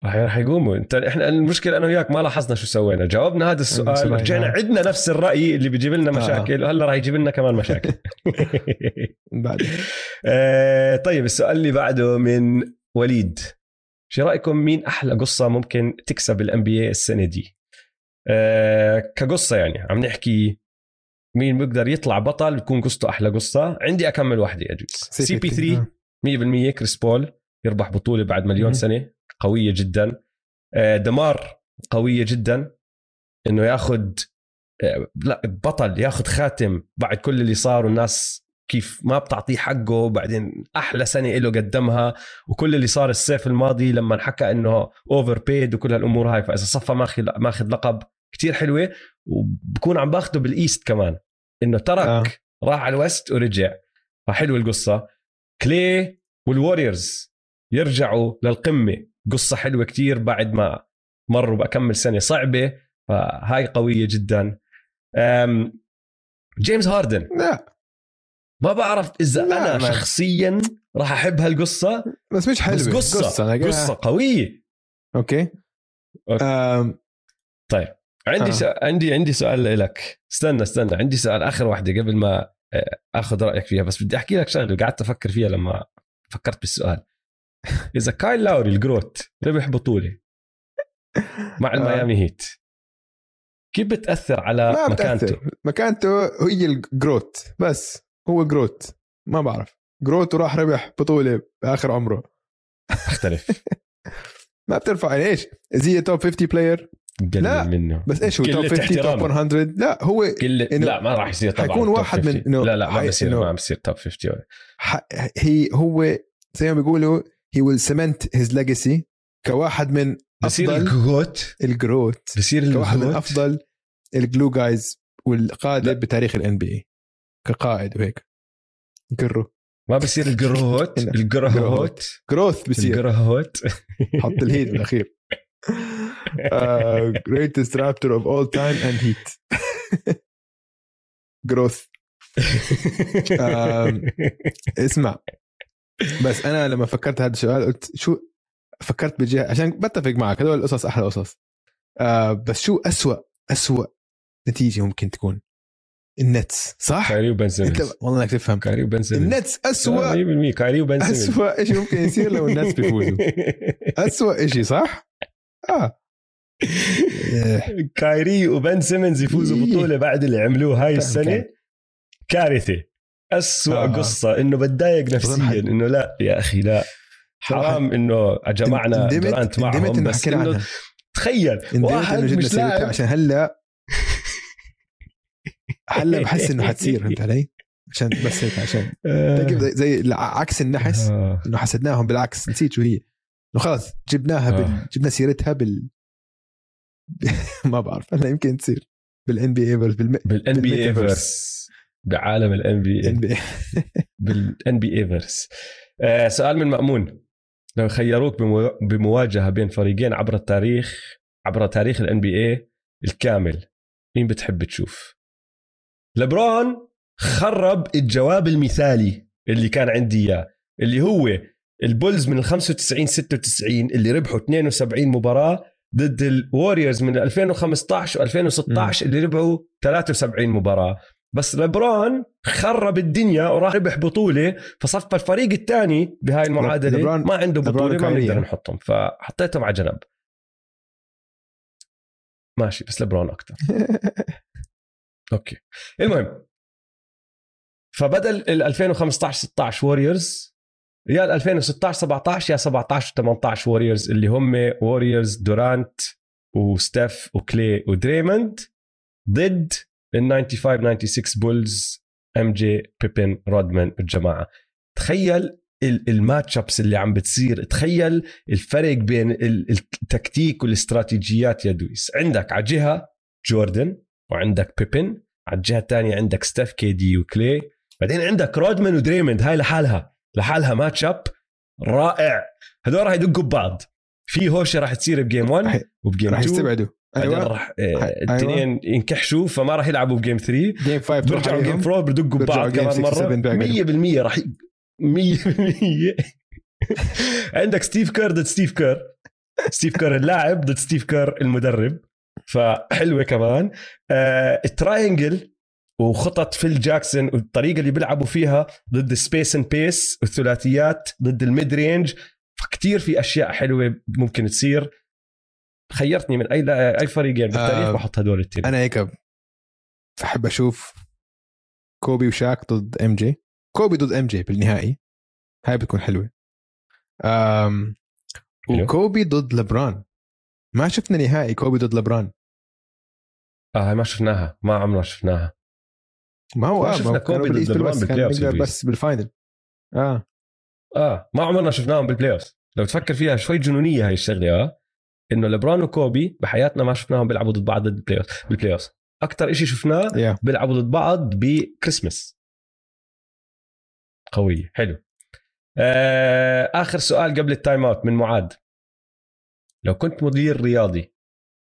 راح يقوموا انت إحنا المشكلة أنا وياك ما لاحظنا شو سوينا. جاوبنا هذا السؤال. رجعنا عندنا نفس الرأي اللي بيجيب لنا آه. مشاكل. وهلا راح يجيب لنا كمان مشاكل. (laughs) بعد. (laughs) آه طيب السؤال اللي بعده من وليد. شو رأيكم مين أحلى قصة ممكن تكسب ال NBA السنة دي؟ آه كقصة يعني عم نحكي مين بيقدر يطلع بطل يكون قصته أحلى قصة. عندي أكمل واحدة يجوز CP3 100% كريس بول يربح بطولة بعد مليون سنة. قوية جدا. آه، دمار قوية جدا. إنه ياخذ آه، لا بطل ياخذ خاتم بعد كل اللي صار والناس كيف ما بتعطيه حقه وبعدين أحلى سنة له قدمها. وكل اللي صار الصيف الماضي لما حكى إنه overpaid وكل هالأمور هاي فإذا صفى ماخذ ماخذ لقب كتير حلوة. وبكون عم باخده بال East كمان. إنه ترك آه. راح على ال West ورجع. فحلوة القصة. كلي والوريورز يرجعوا للقمة. قصة حلوة كتير بعد ما مروا بكمل سنة صعبة فهاي قوية جدا. جيمس هاردن. لا. ما بعرف إذا لا أنا ما. شخصيا راح أحب هالقصة بس مش حلوة. بس قصة قصة, قصة قوية. okay, okay. أم... طيب عندي آه. سؤال عندي عندي سؤال لك. استنى استنى. عندي سؤال آخر واحدة قبل ما آه، آخذ رأيك فيها بس بدي أحكي لك شغلة قعدت أفكر فيها لما فكرت بالسؤال. (laughs) اذا كايل لاوري ال GROAT ربح بطوله مع آه. الميامي هيت. كيف بتأثر على ما مكانته؟ بتأثر. مكانته؟ هي ال GROAT. بس هو GROAT. ما بعرف. GROAT وراح ربح بطولة بآخر عمره. أختلف. (laughs) ما بترفع. يعني إيش؟ is he top 50 player؟ لا. منه. بس إيش هو top 50 top 100 لا هو قلة لا ما راح يصير طبعا حيكون واحد من لا لا ما بصير ما بصير top 50 هي هو زي ما بيقولوا he will cement his legacy كواحد من بصير ال GROAT. ال GROAT. بصير كواحد من أفضل ال glue guys والقادة بتاريخ ال NBA كقائد وهيك. GROAT ما بصير (laughs) ال GROAT. ال GROAT. GROAT بصير. ال GROAT. (laughs) حط الهيت بالاخير greatest Raptor of all time and Heat GROAT اسمع. بس أنا لما فكرت هذا السؤال قلت شو فكرت بجهة عشان بتفق معك هذول القصص أحلى قصص. آه بس شو أسوأ أسوأ نتيجة ممكن تكون؟ النتس صح؟ كايري وبن أنت والله إنك تفهم. كايري وبن النتس اسوء 100% كايري وبن اسوء شيء ممكن يصير لو النتس بيفوزوا. (laughs) اسوء شيء صح؟ آه. كايري وبن سيمنز يفوزوا إيه. بطولة بعد اللي عملوه هاي السنة. كارثة. أسوأ آه. قصة إنه بتضايق نفسيا. إنه لا يا أخي لا حرام إنه جمعنا دورانت معهم بس إنه تخيل واحد مش لاعب عشان هلأ هلأ بحس إنه حتصير فهمت علي؟ عشان بس هيك عشان تقف زي, عكس النحس آه. إنه حسدناهم بالعكس نسيت شو هي إنه خلص جبناها بال... آه. جبنا سيرتها بال (laughs) ما بعرف هلأ يمكن تصير بالان بي اي بالان بي اي بعالم الان بي اي بالان بي اي فيرس سؤال من مأمون. لو خيروك بمو- بمواجهة بين فريقين عبر التاريخ عبر تاريخ ال NBA الكامل مين بتحب تشوف؟ لبرون خرب الجواب المثالي اللي كان عندي إياه اللي هو البولز من ال 95 96 اللي ربحوا 72 مباراة ضد الوريورز من 2015 و2016 اللي ربحوا 73 مباراة. بس لبرون خرب الدنيا وراح ربح بطولة فصفى الفريق الثاني بهاي المعادلة لبرون- ما عنده بطولة ما. بنقدر نحطهم فحطيتهم على جنب. ماشي بس لبرون أكثر (laughs) أوكي. المهم فبدل ال 2015 16 Warriors يا ال 2016 17 يا 17 18 Warriors اللي هم ووريرز دورانت وستيف وكلي ودريموند ضد ال 95 96 بولز MJ بيبن رودمان والجماعه تخيل ال- ال matchups اللي عم بتصير. تخيل الفرق بين ال- التكتيك والاستراتيجيات يا دويس. عندك على جهة جوردن وعندك بيبن على الجهه الثانية عندك ستيف KD وكلي. بعدين عندك رودمان ودريموند هاي لحالها. لحالها matchup رائع. هذول راح يدقوا ببعض. في هوشة راح تصير ب game 1 راح- وب game راح 2 يستبعدوا. بعدين أيوه. راح أيوة. الاثنين ينكحشوا فما راح يلعبوا ب game 3 game 5 تروح بيرجعوا game عليهم. 4 بدقوا ببعض كمان 6 مرة. 7 بيعقدوا. 100% راح ي- 100% (laughs) عندك ستيف كير ضد ستيف كير. ستيف كير اللاعب ضد ستيف كير المدرب. فحلوة كمان. آه ال triangle وخطط فيل جاكسون والطريقة اللي بيلعبوا فيها ضد ال space and pace والثلاثيات ضد ال mid range فكتير في أشياء حلوة ممكن تصير. خيرتني من أي أي فريقين بالتاريخ آه، بحط هدول التنين أنا هيك بحب أشوف كوبي وشاك ضد MJ. كوبي ضد MJ بالنهائي. هاي بتكون حلوة. أم. وكوبي ضد لبرون. ما شفنا نهائي كوبي ضد لبرون. آه هاي ما شفناها. ما عمرنا شفناها. ما هو ما آه شفنا كوبي ضد لبرون بس بال play. بس بال final آه. آه ما عمرنا شفناهم بال playoff لو تفكر فيها شوي جنونية هاي الشغلة آه. إنه لبرون وكوبي بحياتنا ما شفناهم بيلعبوا ضد بعض ضد ال playoff بال playoff أكثر شيء شفناه يا بيلعبوا ضد بعض بكريسماس قوية حلو. آه آخر سؤال قبل ال timeout من معاد. لو كنت مدير رياضي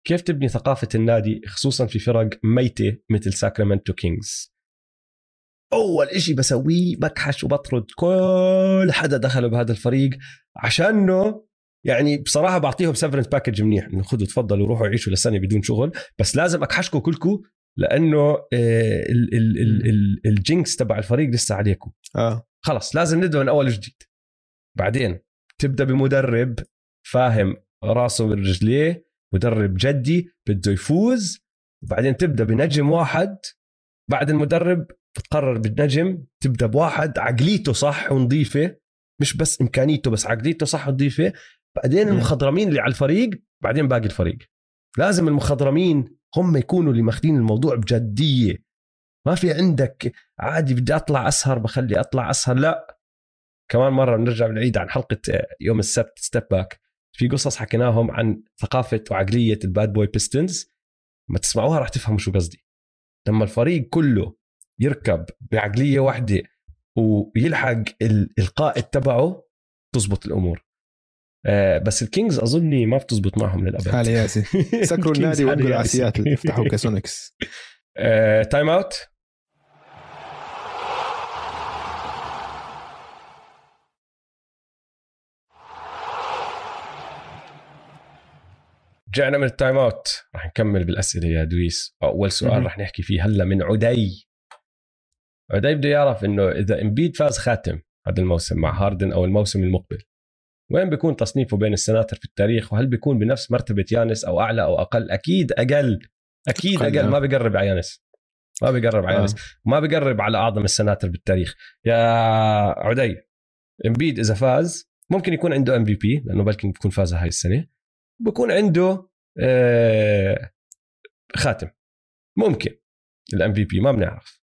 كيف تبني ثقافة النادي خصوصا في فرق ميتة مثل ساكرامنتو كينجز أول إشي بسويه بكحش وبطرد كل حدا دخل بهذا الفريق عشانه يعني بصراحة بعطيهم severance package منيح. إنه خذوا تفضلوا روحوا عيشوا لسنه بدون شغل. بس لازم اكحشكم كلكم لأنه آه، ال- ال- ال- ال- jinx تبع الفريق لسه عليكم آه. خلص لازم نبدا من أول وجديد. بعدين تبدأ بمدرب فاهم راسه من رجليه مدرب جدي بده يفوز. وبعدين تبدأ بنجم واحد. بعد المدرب بتقرر بالنجم تبدأ بواحد. عقليته صح ونظيفة. مش بس إمكانيته بس عقليته صح ونظيفة. بعدين. المخضرمين اللي على الفريق بعدين باقي الفريق. لازم المخضرمين هم يكونوا اللي ماخذين الموضوع بجدية. ما في عندك عادي بدي أطلع أسهر بخلي أطلع أسهر. لا. كمان مرة بنرجع بنعيد عن حلقة آه، يوم السبت Step Back في قصص حكيناهم عن ثقافة وعقلية ال Bad Boy Pistons ما تسمعوها راح تفهموا شو قصدي. لما الفريق كله يركب بعقلية واحدة ويلحق ال- القائد تبعه تزبط الأمور. بس الكينجز اظني ما بتزبط معهم للأبد. حالي ياسي (laughs) سكروا النادي وانقلوا على. سياتل افتحوا كا Sonics (laughs) آه، timeout رجعنا من ال timeout رح نكمل بالأسئلة يا دويس. أول سؤال. رح نحكي فيه هلا من عدي. عدي بده يعرف إنه إذا إمبيد فاز خاتم هذا الموسم مع هاردن أو الموسم المقبل. وين بيكون تصنيفه بين السناتر في التاريخ؟ وهل بيكون بنفس مرتبة يانس أو أعلى أو أقل؟ أكيد أقل. أكيد أقل ما بيقرب على يانس. ما بيقرب على يانس. آه. ما بيقرب على أعظم السناتر بالتاريخ. يا عدي إمبيد إذا فاز ممكن يكون عنده MVP لأنه بلكي بيكون فازها هاي السنة. بكون عنده آه خاتم. ممكن. ال MVP ما بنعرف.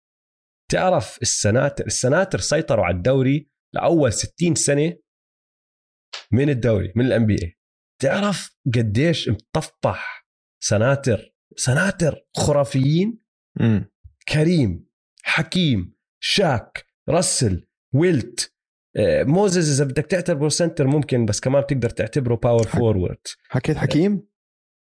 تعرف السناتر السناتر سيطروا على الدوري لأول 60 سنة من الدوري من ال NBA تعرف قديش مطفح سناتر سناتر خرافيين؟ م. كريم حكيم شاك رسل ويلت آه، موزز إذا بدك تعتبره center ممكن بس كمان بتقدر تعتبره power forward حكيت حكيم؟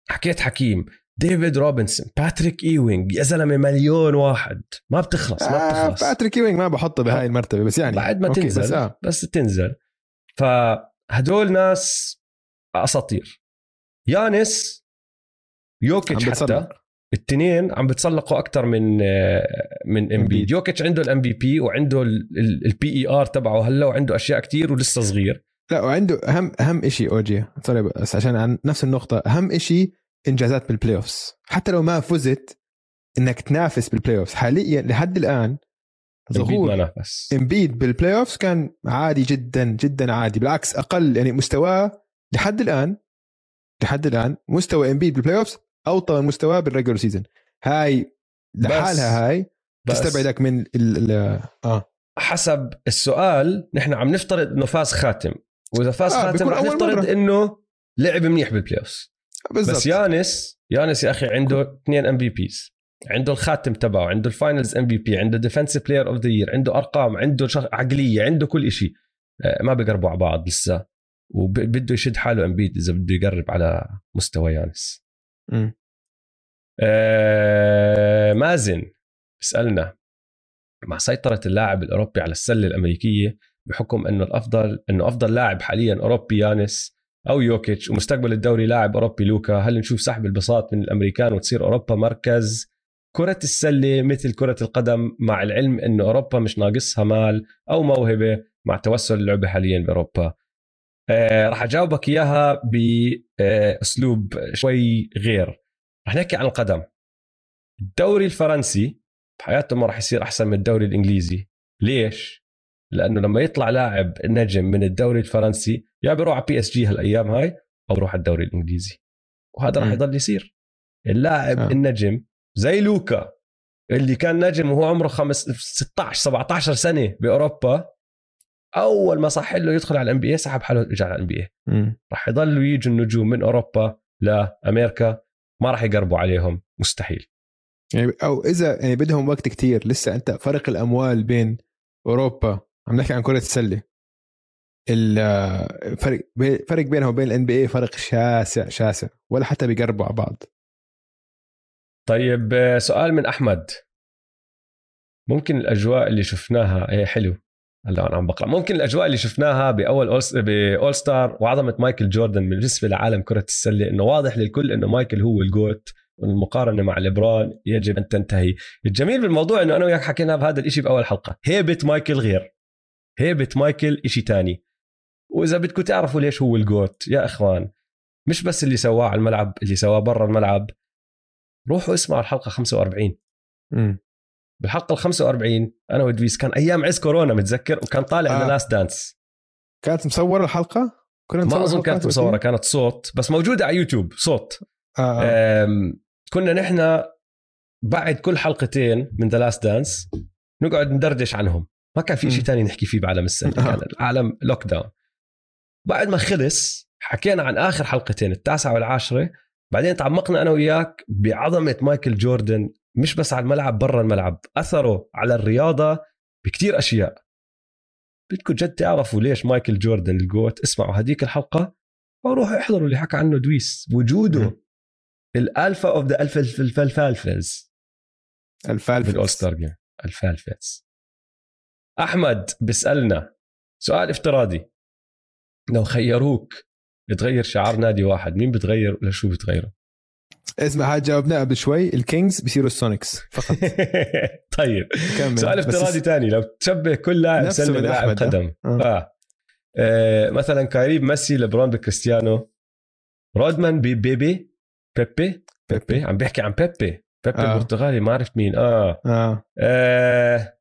حكيت حكيم. ديفيد روبنسون باتريك ايوينج يا زلمة مليون واحد. ما بتخلص ما آه، بتخلص. آه باتريك ايوينج ما بحطه بهاي المرتبة بس يعني بعد ما تنزل بس, آه. بس تنزل. فهدول ناس أساطير. يانس يوكيتش حتى الاثنين عم بتسلقوا أكثر من من امبيد يوكيتش عنده ال MVP وعنده ال PER تبعه هلأ وعنده أشياء كتير ولسه صغير. لا وعنده أهم أهم شيء اوجي سوري بس عشان عن نفس النقطة أهم شيء إنجازات بال play حتى لو ما فزت إنك تنافس بال play حاليا لحد الآن ظهور امبيد بال playoffs كان عادي جدا جدا عادي. بالعكس أقل يعني مستواه لحد الآن لحد الآن مستوى امبيد بال playoffs أوطى من مستواه بال regular season هاي لحالها هاي تستبعدك من ال ال آه. حسب السؤال نحن عم نفترض إنه فاز خاتم. وإذا فاز آه خاتم رح نفترض إنه لعب منيح بال playoff بس يانيس يانيس يا أخي عنده اثنين MVPs عنده الخاتم تبعه عنده ال finals MVP عنده defensive player of the year عنده أرقام عنده عقلية عنده كل شيء آه، ما بيقربوا على بعض لسه. وبده يشد حاله امبيد إذا بده يقرب على مستوى يانس. آه مازن بيسالنا مع سيطرة اللاعب الأوروبي على السلة الأمريكية بحكم إنه الافضل إنه أفضل لاعب حاليا أوروبي يانس أو يوكيتش ومستقبل الدوري لاعب أوروبي لوكا هل نشوف سحب البساط من الأمريكان وتصير أوروبا مركز؟ كرة السلة مثل كرة القدم مع العلم انه أوروبا مش ناقصها مال أو موهبة مع توسع اللعبة حاليا بأوروبا. آه راح أجاوبك إياها بأسلوب شوي غير. راح نحكي عن القدم. الدوري الفرنسي بحياته ما راح يصير أحسن من الدوري الإنجليزي. ليش؟ لأنه لما يطلع لاعب نجم من الدوري الفرنسي يا بيروح على PSG هالأيام هاي أو بيروح على الدوري الإنجليزي. وهذا راح يضل يصير. اللاعب آه. النجم زي لوكا اللي كان نجم وهو عمره خمس 16 17 سنة بأوروبا أول ما صح له يدخل على ال NBA سحب حاله رجع على ال NBA راح يضلوا يجوا النجوم من أوروبا لأمريكا ما راح يقربوا عليهم مستحيل. يعني أو إذا يعني بدهم وقت كتير لسه أنت فرق الأموال بين أوروبا عم نحكي عن كرة السلة. الفرق فرق بينها وبين ال NBA فرق شاسع شاسع ولا حتى بيقربوا على بعض. طيب سؤال من أحمد. ممكن الأجواء اللي شفناها إيه حلو. هلا أنا عم بقرأ. ممكن الأجواء اللي شفناها بأول بال all-star وعظمة مايكل جوردن بالنسبة لعالم كرة السلة إنه واضح للكل إنه مايكل هو ال GOAT والمقارنة مع ليبرون يجب أن تنتهي. الجميل بالموضوع إنه أنا وياك حكينا بهذا الشيء بأول حلقة. هيبة مايكل غير. هيبة مايكل شيء تاني. وإذا بدكم تعرفوا ليش هو ال GOAT يا إخوان مش بس اللي سواه على الملعب اللي سواه برا الملعب. روحوا اسمعوا الحلقة 45 امم بالحلقة ال 45 أنا ودويس كان أيام عز كورونا متذكر وكان طالع The Last Dance كانت مصورة الحلقة؟ كنا ما أظن كانت مصورة كانت صوت بس موجودة على يوتيوب صوت. آه. آه. كنا نحن بعد كل حلقتين من The Last Dance نقعد ندردش عنهم. ما كان في شيء ثاني نحكي فيه بعالم السله كان العالم lockdown بعد ما خلص حكينا عن آخر حلقتين التاسعة والعاشرة بعدين تعمقنا أنا وياك بعظمة مايكل جوردن مش بس على الملعب برا الملعب. أثره على الرياضة بكتير أشياء. بدكم جد تعرفوا ليش مايكل جوردن ال GOAT؟ اسمعوا هذيك الحلقة وروحوا احضروا اللي حكى عنه دويس. وجوده الألفا اوف ذا الفالفز الفالفز بالاول ستار جيم الفالفز أحمد بيسألنا سؤال افتراضي. لو خيروك تغير شعار نادي واحد مين بتغير ولا شو بتغيره؟ اسمع هذا جاوبناه قبل شوي الكينجز بيصيروا السونيكس فقط (laughs) طيب كمل. سؤال افتراضي ثاني لو تشبه كل لاعب سلة بلاعب قدم آه. آه. آه. مثلا كايري بميسي ليبرون بكريستيانو رودمان ببيبي بيبي بيبي عم بيحكي عن بيبي بيبي آه. البرتغالي ما عرفت مين آه. آه. آه.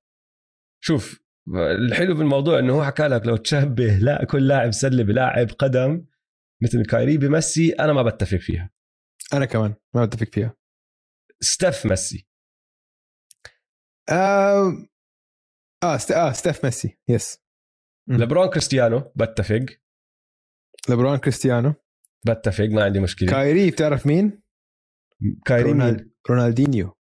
شوف الحلو بالموضوع إنه هو حكى لك لو تشبه لا كل لاعب سله بلاعب قدم مثل كايري بميسي أنا ما بتفق فيها. أنا كمان ما بتفق فيها. ستيف ميسي. آه آه ست... آه ستيف ميسي yes لبرون كريستيانو بتفق. لبرون كريستيانو. بتفق ما عندي مشكلة. كايري بتعرف مين؟ كايري رونالد... مين؟ رونالدينيو.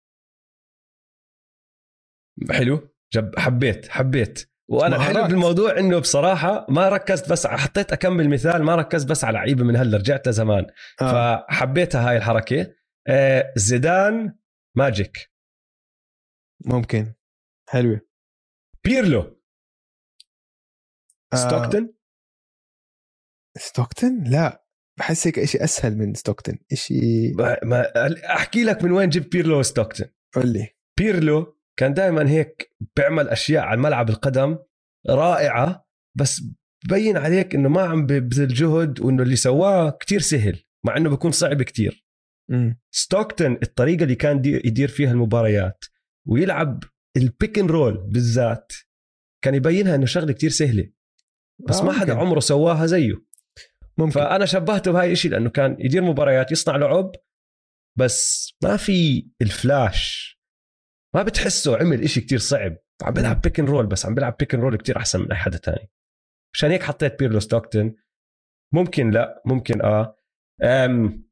حلو. جب حبيت حبيت. وأنا الحلو بالموضوع إنه بصراحة ما ركزت بس حطيت أكمل مثال ما ركزت بس على لعيبة من هلا رجعت لزمان. آه. فحبيتها هاي الحركة. آه زيدان Magic. ممكن. حلوة. بيرلو. آه. ستوكتن؟ ستوكتن؟ لا. بحس هيك شيء أسهل من ستوكتن. شيء ما أحكي لك من وين جبت بيرلو وستوكتن. قول لي. بيرلو كان دائما هيك بيعمل أشياء على ملعب القدم رائعة بس ببين عليك إنه ما عم ببذل جهد وإنه اللي سواه كتير سهل مع إنه بيكون صعب كتير. ستوكتون الطريقة اللي كان يدير فيها المباريات ويلعب ال pick and roll بالذات كان يبينها إنه شغلة كتير سهلة بس آه ما حدا عمره سواها زيه. ممكن. فأنا شبهته بهاي الشيء لأنه كان يدير مباريات يصنع لعب بس ما في الفلاش ما بتحسه عمل إشي كتير صعب. عم بيلعب pick and roll بس عم بيلعب pick and roll كتير أحسن من أي حدا تاني. عشان هيك حطيت بيرلو ستوكتن ممكن لا ممكن آه. أم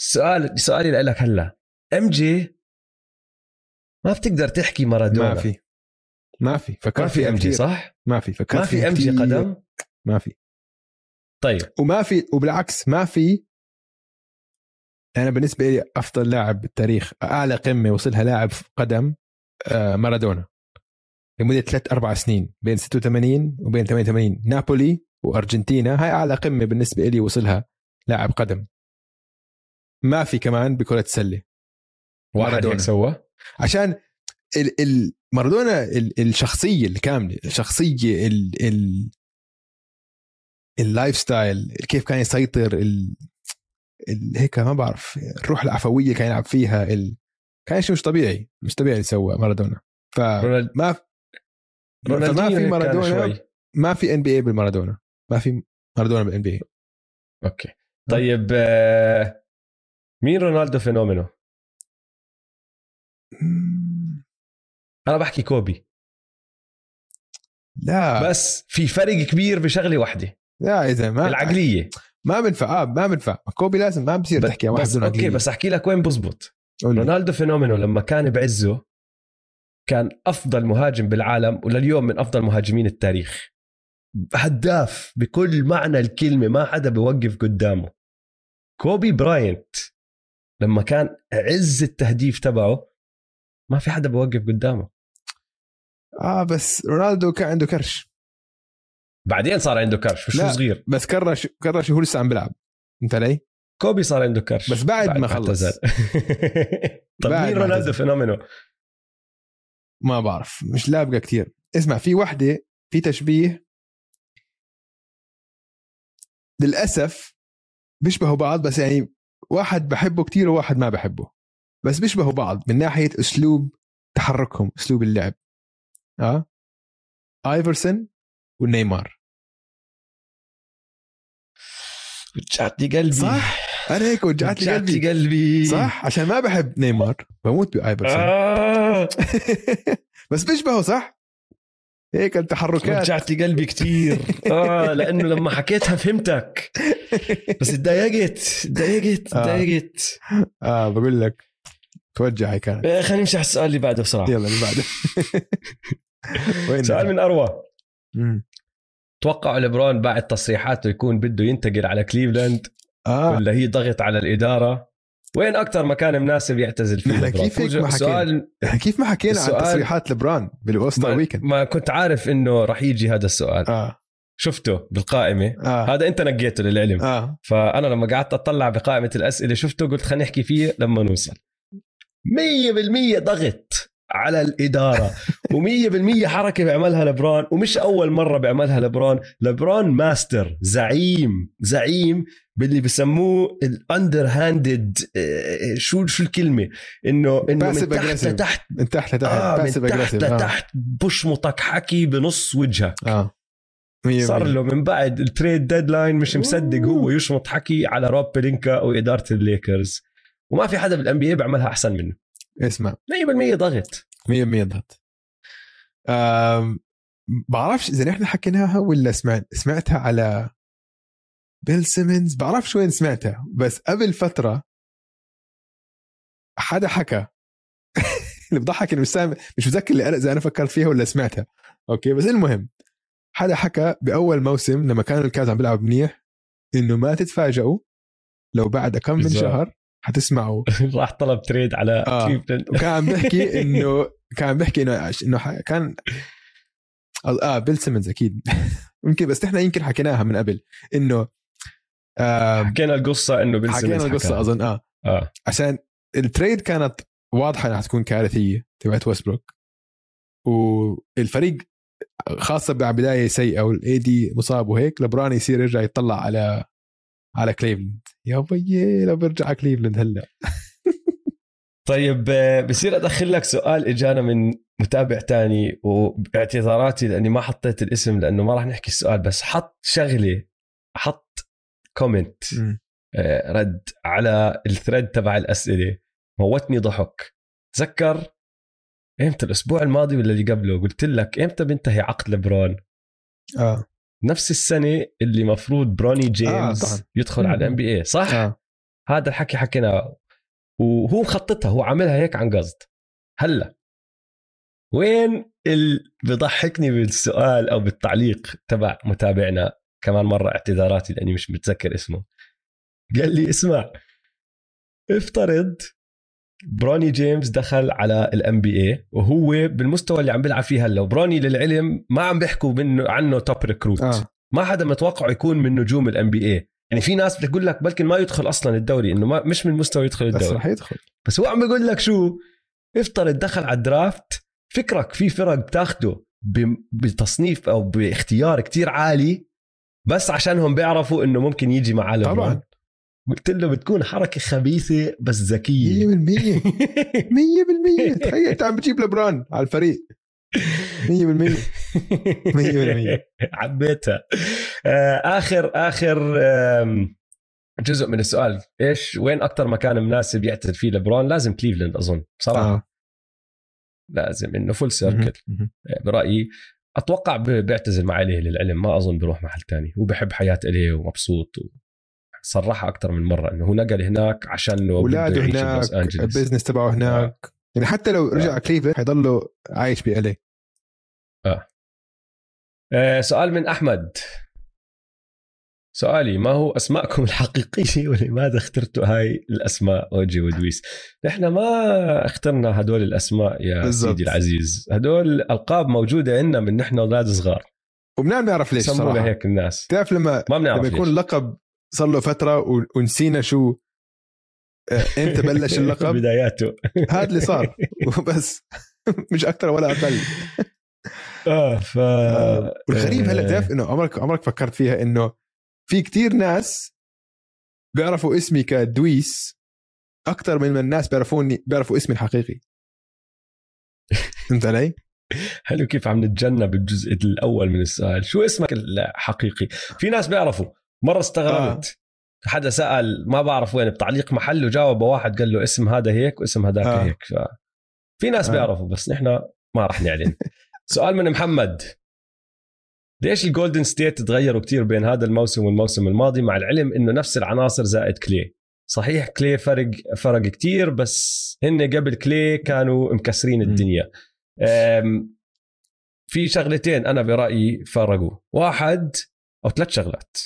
سؤال سؤالي لك هلأ. ام جي ما بتقدر تحكي مارادونا. ما في. ما في. فكرت ما في MJ صح؟ ما في. فكرت ما في ام جي قدم؟ ما في. طيب. وما في وبالعكس ما في أنا بالنسبة لي أفضل لاعب بالتاريخ أعلى قمة وصلها لاعب قدم آه، مارادونا. لمدة ثلاث أربع سنين بين 86 وبين 88 نابولي وأرجنتينا هاي أعلى قمة بالنسبة لي وصلها لاعب قدم. ما في كمان بكرة سله واحد هيك سوى؟ عشان ال ال مارادونا ال الشخصية الكاملة الشخصية ال ال ال life style كيف كان يسيطر هيك ما بعرف الروح العفوية كان يلعب فيها ال... كان شيء مش طبيعي مش طبيعي اللي سوى مارادونا. فما ما في مارادونا ما في NBA بالمارادونا. ما في مارادونا بال NBA okay. طيب آه، مين رونالدو فينومينو؟ أنا بحكي كوبي. لا. بس في فرق كبير بشغلة واحدة. لا إذا ما العقلية. ما بنفع. آه ما بنفع. كوبي لازم ما بصير تحكي واحد بس okay بس أحكي لك وين بزبط. رونالدو فينومينو لما كان بعزه كان أفضل مهاجم بالعالم ولليوم من أفضل مهاجمين التاريخ. هداف بكل معنى الكلمة ما حدا بيوقف قدامه. كوبي براينت لما كان عز التهديف تبعه ما في حدا بيوقف قدامه. آه بس رونالدو كان عنده كرش. بعدين صار عنده كرش مش صغير؟ بس كرش كرش وهو لسه عم بيلعب انت علي؟ كوبي صار عنده كرش. بس بعد, بعد ما خلص. (laughs) طب مين رونالدو فينومينو؟ ما بعرف مش لابقة كثير اسمع في وحدة في تشبيه. للأسف بيشبهوا بعض بس يعني واحد بحبه كثير وواحد ما بحبه. بس بيشبهوا بعض من ناحية أسلوب تحركهم أسلوب اللعب. آه؟ ايفرسون ونيمار. وجعتني قلبي. صح؟ أنا هيك وجعت لي قلبي. قلبي. صح؟ عشان ما بحب نيمار. بموت بايفرسون آه. (laughs) بس بيشبهه صح؟ هيك التحركات. وجعت لي قلبي كثير آه لأنه لما حكيتها فهمتك. بس تضايقت تضايقت آه. تضايقت آه, آه بقول لك توجع هي كانت آه، خلينا نمشي على السؤال اللي بعده بسرعة. يلا اللي بعده. (laughs) سؤال من أروى. توقعوا لبرون بعد تصريحاته يكون بده ينتقل على كليفلاند آه. ولا هي ضغط على الإدارة؟ وين أكثر مكان مناسب يعتزل فيه لبران كيف ما سؤال (laughs) كيف ما حكينا عن تصريحات لبران بال All-Star weekend ما كنت عارف إنه راح يجي هذا السؤال. آه. شفته بالقائمة. آه. هذا أنت نقيته للعلم. آه. فأنا لما قعدت أطلع بقائمة الأسئلة شفته قلت خلينا نحكي فيه لما نوصل. 100% ضغط. على الإدارة. و100% حركة بيعملها لبران ومش أول مرة بيعملها لبران لبران ماستر زعيم زعيم باللي بسموه ال underhanded شو شو الكلمة؟ إنه إنه من تحت لتحت. من تحت لتحت آه من تحت لتحت آه. بشمطك حكي بنص وجهك. آه. صار له من بعد ال trade deadline مش مصدق هو يشمط حكي على روب بلينكا وإدارة الليكرز. وما في حدا بال NBA بيعملها أحسن منه. اسمع. 100% ضغط. 100% ضغط. بعرفش إذا نحن حكيناها ولا سمعت سمعتها على بيل سيمنز؟ بعرفش وين سمعتها بس قبل فترة حدا حكى. (laughs) اللي بضحك إنه مش سامع مش متذكر اللي أنا إذا أنا فكرت فيها ولا سمعتها. Okay بس المهم حدا حكى بأول موسم لما كانوا الليكرز عم بيلعب منيح إنه ما تتفاجئوا لو بعد كم من شهر حتسمعوا. (laughs) راح طلب trade على آه. كليفلاند وكان عم بيحكي انه كان عم بيحكي إنه إنه كان آه بيل سيمنز أكيد. (laughs) يمكن بس إحنا يمكن حكيناها من قبل. إنه آه حكينا القصة إنه بيل حكينا القصة أظن آه. آه. عشان ال trade كانت واضحة إنها تكون كارثية تبعت ويستبروك والفريق خاصة بداية سيئة وال AD مصاب وهيك لبران يصير يرجع يطلع على على كليفلاند يا بيي لو برجع كليفلاند هلأ. (laughs) طيب بصير أدخل لك سؤال إجانا من متابع تاني وباعتذاراتي لأني ما حطيت الاسم لأنه ما راح نحكي السؤال بس حط شغله حط comment آه، رد على ال thread تبع الأسئلة. موتني ضحك. تذكر إمتى الأسبوع الماضي ولا اللي قبله؟ قلت لك إمتى بينتهي عقد لبرون آه. نفس السنة اللي مفروض بروني جيمس آه يدخل على ال NBA صح؟ آه. هذا الحكي حكيناه وهو مخططها هو عاملها هيك عن قصد. هلا وين اللي بضحكني بالسؤال أو بالتعليق تبع متابعنا. كمان مرة اعتذاراتي لأني مش متذكر اسمه. قال لي اسمع افترض بروني جيمس دخل على ال NBA وهو بالمستوى اللي عم بيلعب فيه هلا. وبروني للعلم ما عم بيحكوا منه عنه top recruit آه. ما حدا متوقع يكون من نجوم ال NBA يعني في ناس بتقول لك بلكن ما يدخل أصلا الدوري إنه ما مش من مستوى يدخل الدوري. بس رح يدخل. بس هو عم بيقول لك شو؟ افترض دخل على ال draft فكرك في فرق بتاخده بتصنيف أو باختيار كتير عالي بس عشانهم بيعرفوا إنه ممكن يجي معاه طبعا. قلت له بتكون حركة خبيثة بس ذكية. 100% 100% (laughs) تخيل انت عم بتجيب لبران على الفريق. 100% 100% (laughs) عبيتها. آه، آخر آخر جزء من السؤال. إيش؟ وين أكثر مكان مناسب يعتزل فيه لبرون لازم كليفلاند أظن. صراحة. آه. لازم. إنه full circle برأيي. أتوقع بيعتزل مع إليه للعلم. ما أظن بروح محل تاني. هو بحب حياة LA ومبسوط صرحها أكثر من مرة إنه هو نقل هناك عشان اولاده هناك ال business تبعه هناك آه. يعني حتى لو رجع آه. كليفلاند حيضله عايش ب LA آه. آه سؤال من أحمد سؤالي ما هو أسماءكم (laughs) الحقيقية ولماذا اخترتوا هاي الأسماء اوجي ودويس؟ نحن ما اخترنا هدول الأسماء يا بالزبط. سيدي العزيز، هدول ألقاب موجودة عندنا من نحن أولاد صغار وبنعرف نعرف ليش صراحة هيك الناس بتعرف لما ما بنعرف لما يكون لقب صار له فترة ونسينا شو آه، إمتى بلش (laughs) اللقب؟ بداياته. هذا اللي صار. (laughs) وبس. مش أكثر ولا أقل. آه ف آه، والغريب هلا بتعرف إنه عمرك عمرك فكرت فيها إنه في كتير ناس بيعرفوا اسمي كدويس أكثر من الناس بيعرفوني بيعرفوا اسمي الحقيقي. فهمت علي؟ حلو كيف عم نتجنب الجزء الأول من السؤال. شو اسمك الحقيقي؟ في ناس بيعرفوا. مرة استغربت. آه. حدا سأل ما بعرف وين بتعليق محل وجاوب واحد قال له اسم هذا هيك واسم هذاك آه. هيك. ف... في ناس آه. بيعرفوا بس نحن ما راح نعلن. (laughs) سؤال من محمد. ليش الجولدن ستيت تغيروا كثير بين هذا الموسم والموسم الماضي مع العلم إنه نفس العناصر زائد كلي صحيح كلي فرق فرق كثير بس هن قبل كلي كانوا مكسرين الدنيا. في شغلتين أنا برأيي فرقوا. واحد أو ثلاث شغلات.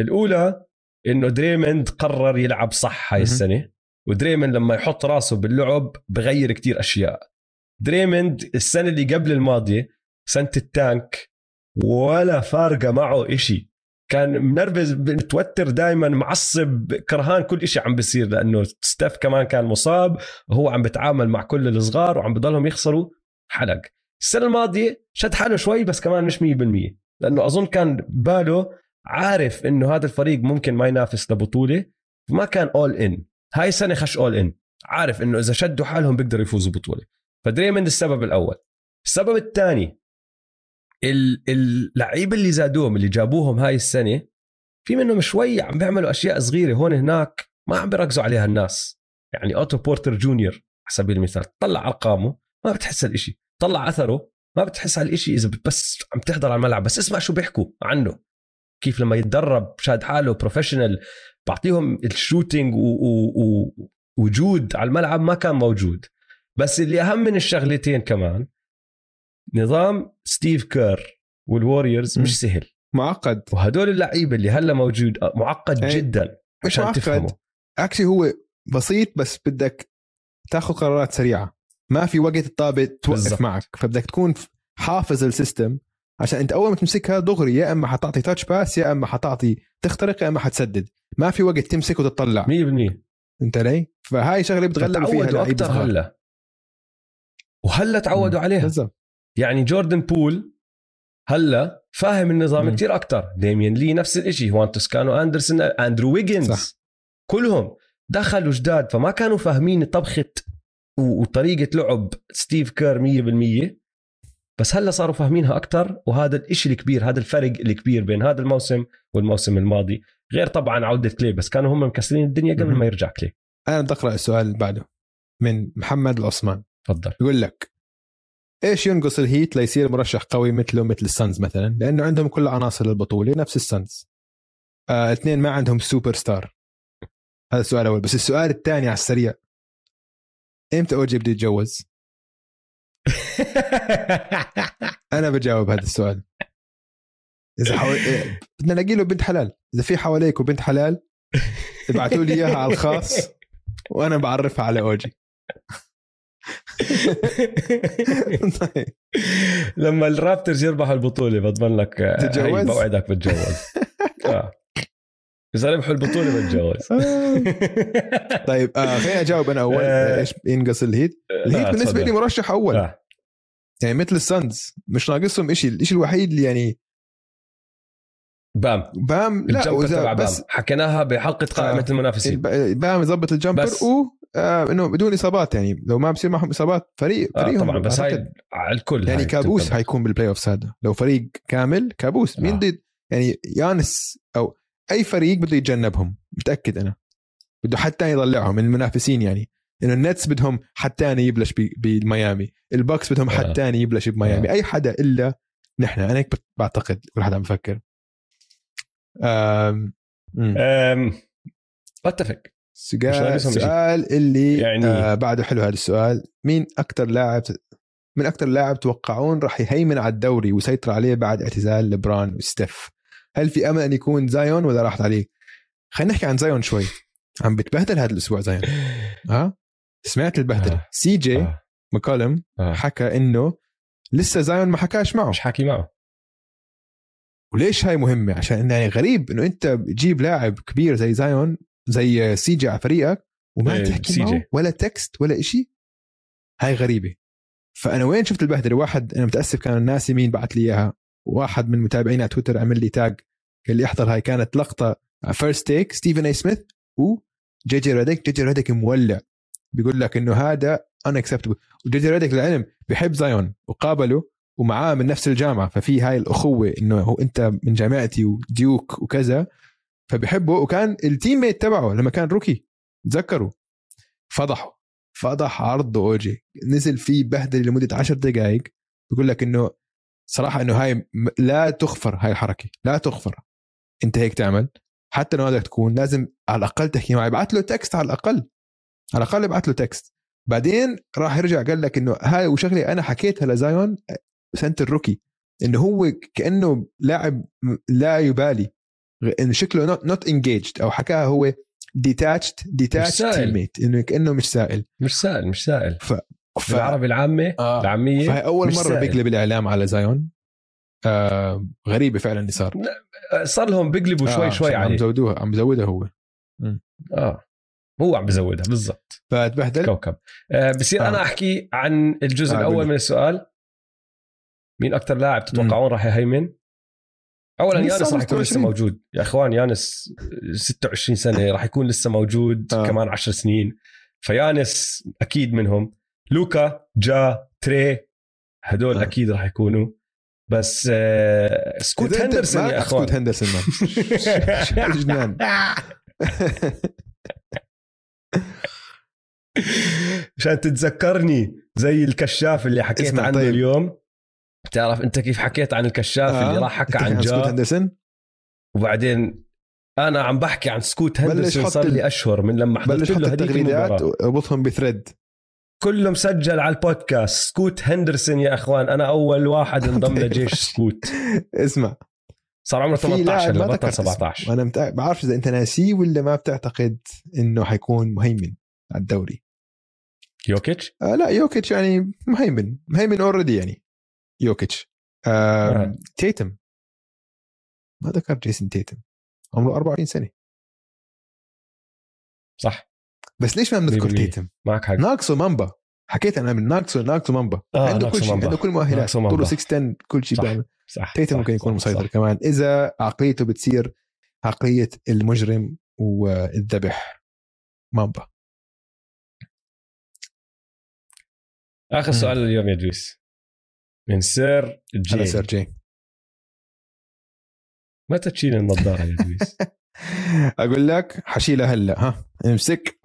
الأولى إنه دريمند قرر يلعب صح هاي السنة ودريمند لما يحط راسه باللعب بغير كتير أشياء. دريمند السنة اللي قبل الماضية سنة ال tank ولا فارقة معه إشي. كان منرفز متوتر دائما معصب كرهان كل إشي عم بيصير لأنه ستيف كمان كان مصاب وهو عم بتعامل مع كل الصغار وعم بضلهم يخسروا حلق. السنة الماضية شد حاله شوي بس كمان مش 100% لأنه أظن كان باله عارف إنه هذا الفريق ممكن ما ينافس لبطولة؟ فما كان all in هاي السنة خش all in عارف إنه إذا شدوا حالهم بيقدروا يفوزوا بطولة. فدريمند السبب الأول. السبب الثاني اللعيبة اللي زادوهم اللي جابوهم هاي السنة في منهم شوي عم بيعملوا أشياء صغيرة هون هناك ما عم بيركزوا عليها الناس. يعني اوتو بورتر جونيور على سبيل المثال طلع أرقامه ما بتحس الاشي طلع أثره ما بتحس الاشي إذا بس عم تحضر على الملعب بس اسمع شو بيحكوا عنه. كيف لما يتدرب شاد حاله professional بعطيهم ال shooting ووجود على الملعب ما كان موجود. بس اللي أهم من الشغلتين كمان نظام ستيف كير والوريورز مش سهل. معقد. وهدول اللعيبة اللي هلا موجود معقد أي. جدا مش معقد. تفهمه. actually هو بسيط بس بدك تاخذ قرارات سريعة. ما في وقت الطابة توقف بالزبط. معك. فبدك تكون حافظ ال system. عشان انت اول ما تمسكها دغري يا اما حتعطي touch pass يا اما حتعطي تخترق يا اما حتسدد. ما في وقت تمسك وتطلع 100% انت لي فهاي شغلة بتغلبوا فيها أكثر هلأ. وهلأ تعودوا عليها. بالزبط. يعني جوردن بول هلأ فاهم النظام كثير أكثر ديميان لي نفس الشيء هوان توسكانو أندرسون أندرو ويجنز. صح. كلهم دخلوا جداد فما كانوا فاهمين طبخة وطريقة لعب ستيف كير 100% بس هلا صاروا فاهمينها أكثر وهذا الشيء الكبير هذا الفرق الكبير بين هذا الموسم والموسم الماضي غير طبعا عودة كلي بس كانوا هم مكسرين الدنيا قبل ما يرجع كلي. أنا بدي أقرأ السؤال اللي بعده من محمد العثمان. تفضل. يقول لك إيش ينقص الهيت ليصير مرشح قوي مثله مثل السانز مثلا؟ لأنه عندهم كل عناصر البطولة نفس السانز. آه اثنين ما عندهم سوبر ستار. هذا السؤال الأول بس السؤال الثاني على السريع. إمتى أوجي بده يتجوز؟ (laughs) أنا بجاوب هذا السؤال. إذا حاول إيه، بدنا نلاقي له بنت حلال. إذا في حواليك وبنت حلال ابعثوا لي إياها على الخاص وأنا بعرفها على أوجي. طيب (laughs) لما الرابترز يربحوا البطولة بضمن لك تتجوز؟ بوعدك بتجوز. (laughs) آه. اذا ربحوا البطولة بتجوز (laughs) طيب آه خليني أجاوب أنا أول. (laughs) آه، إيش ينقص الهيت؟ الهيت آه بالنسبة لي مرشح أول. آه. يعني مثل السانز مش ناقصهم شيء الشيء الوحيد اللي يعني بام. بام لا وإذا بس بام. حكيناها بحلقه قائمة آه. المنافسين بام يظبط ال jumper بس. و آه إنه بدون إصابات يعني. لو ما بصير معهم إصابات فريق فريق آه طبعا. بس هاي على الكل يعني كابوس حيكون بال playoff هذا. لو فريق كامل كابوس. آه. مين ضد؟ يعني يانس أو أي فريق بده يتجنبهم متأكد أنا. بده حد ثاني يطلعهم من المنافسين يعني. إنه النتس بدهم حد ثاني يبلش بميامي. البوكس بدهم حد ثاني آه. يبلش بميامي. آه. أي حدا إلا نحن. أنا هيك بعتقد كل حدا عم بفكر أم... أم... اتفق سؤال, سؤال. اللي يعني... آه بعده حلو هذا السؤال. مين أكثر لاعب من أكثر لاعب توقعون راح يهيمن على الدوري ويسيطر عليه بعد اعتزال لبران وستيف؟ هل في أمل أن يكون زايون ولا راحت عليه خلينا نحكي عن زايون شوي. عم بتبهدل هذا الأسبوع زايون. (laughs) ها؟ سمعت البهدلة. آه. سي جي آه. مكالم آه. حكى إنه لسه زايون ما حكاش معه. مش حكي معه. وليش هاي مهمة؟ عشان يعني غريب إنه أنت تجيب لاعب كبير زي زايون زي سي جي على فريقك وما إيه تحكي معه ولا text ولا إشي. هاي غريبة. فأنا وين شفت البهدلة؟ واحد أنا متأسف كان الناس مين بعت لي إياها. واحد من متابعينا على تويتر عمل لي tag قال لي احضر هاي كانت لقطة فيرست تيك ستيفن اي سميث و جي ريديك جي جي ريديك مولع. بيقول لك إنه هذا unacceptable وجي جي ريديك للعلم بحب زايون وقابله ومعاه من نفس الجامعة. ففي هاي الأخوة إنه هو أنت من جامعتي وديوك وكذا فبحبه وكان ال teammate تبعه لما كان rookie تذكروا؟ فضحه. فضح عرضه اوجي نزل فيه بهدل لمدة 10 دقائق بيقول لك إنه صراحة إنه هاي لا تغفر هاي الحركة لا تغفر. أنت هيك تعمل. حتى لو بدك تكون لازم على الأقل تحكي معي ابعث له text على الأقل. على الأقل ابعث له text بعدين راح يرجع قال لك إنه هاي وشغلة أنا حكيتها لزايون سنة ال rookie إنه هو كأنه لاعب لا يبالي. إنه شكله not not engaged أو حكاها هو detached detached teammate إنه كأنه مش سائل. مش سائل مش سائل. ف... ف... العربي العامة آه. العامية فهي أول مرة سائل. بيقلب الإعلام على زايون. آه غريبة فعلا اللي صار. صار لهم بيقلبوا شوي آه شوي عليه. عم زودوها عم زودها هو. آه. هو عم بزودها بالضبط. فتبهدل كوكب. آه بصير آه. أنا أحكي عن الجزء آه الأول من السؤال. مين أكثر لاعب تتوقعون راح يهيمن؟ اولا يانس راح يكون لسه موجود. يا إخوان يانس 26 سنة راح يكون لسه موجود آه. كمان 10 سنين. فيانس أكيد منهم. لوكا جا تري هدول آه. أكيد راح يكونوا. بس آه سكوت هندرسون يا أخوان. سكوت هندرسون (laughs) جنان. مشان تتذكرني زي الكشاف اللي حكيت عنه طيب. اليوم. بتعرف أنت كيف حكيت عن الكشاف آه. اللي راح حكى عن جا؟ سكوت هندرسون؟ وبعدين أنا عم بحكي عن سكوت هندرسون صار لي أشهر من لما حضرت له هذيك التغريدات واربطهم ب thread. كله مسجل على البودكاست. سكوت هندرسون يا إخوان. أنا أول واحد انضم (laughs) لجيش سكوت. اسمع. صار عمره 18 هلا بطل 17 وأنا متع... بعرفش إذا أنت ناسيه ولا ما بتعتقد إنه حيكون مهيمن على الدوري. يوكيتش؟ آه لا يوكيتش يعني مهيمن. مهيمن already يعني. يوكيتش. آه آه. تيتم. ما ذكر جيسون تيتم. عمره 24 سنة. صح. بس ليش ما بنذكر تيتم؟ معك حق. ناقصه مامبا. حكيت أنا من ناقصه ناقصه مامبا. آه عنده كل شيء عنده كل المؤهلات طوله 6 10 كل شيء بيعمل. صح تيتم ممكن يكون مسيطر صح. كمان. إذا عقليته بتصير عقلية المجرم والذبح. مامبا. آخر سؤال اليوم يا دويس. من سير جي أنا سير جي متى تشيل النظارة يا دويس؟ (laughs) أقول لك حشيلها هلا ها. امسك.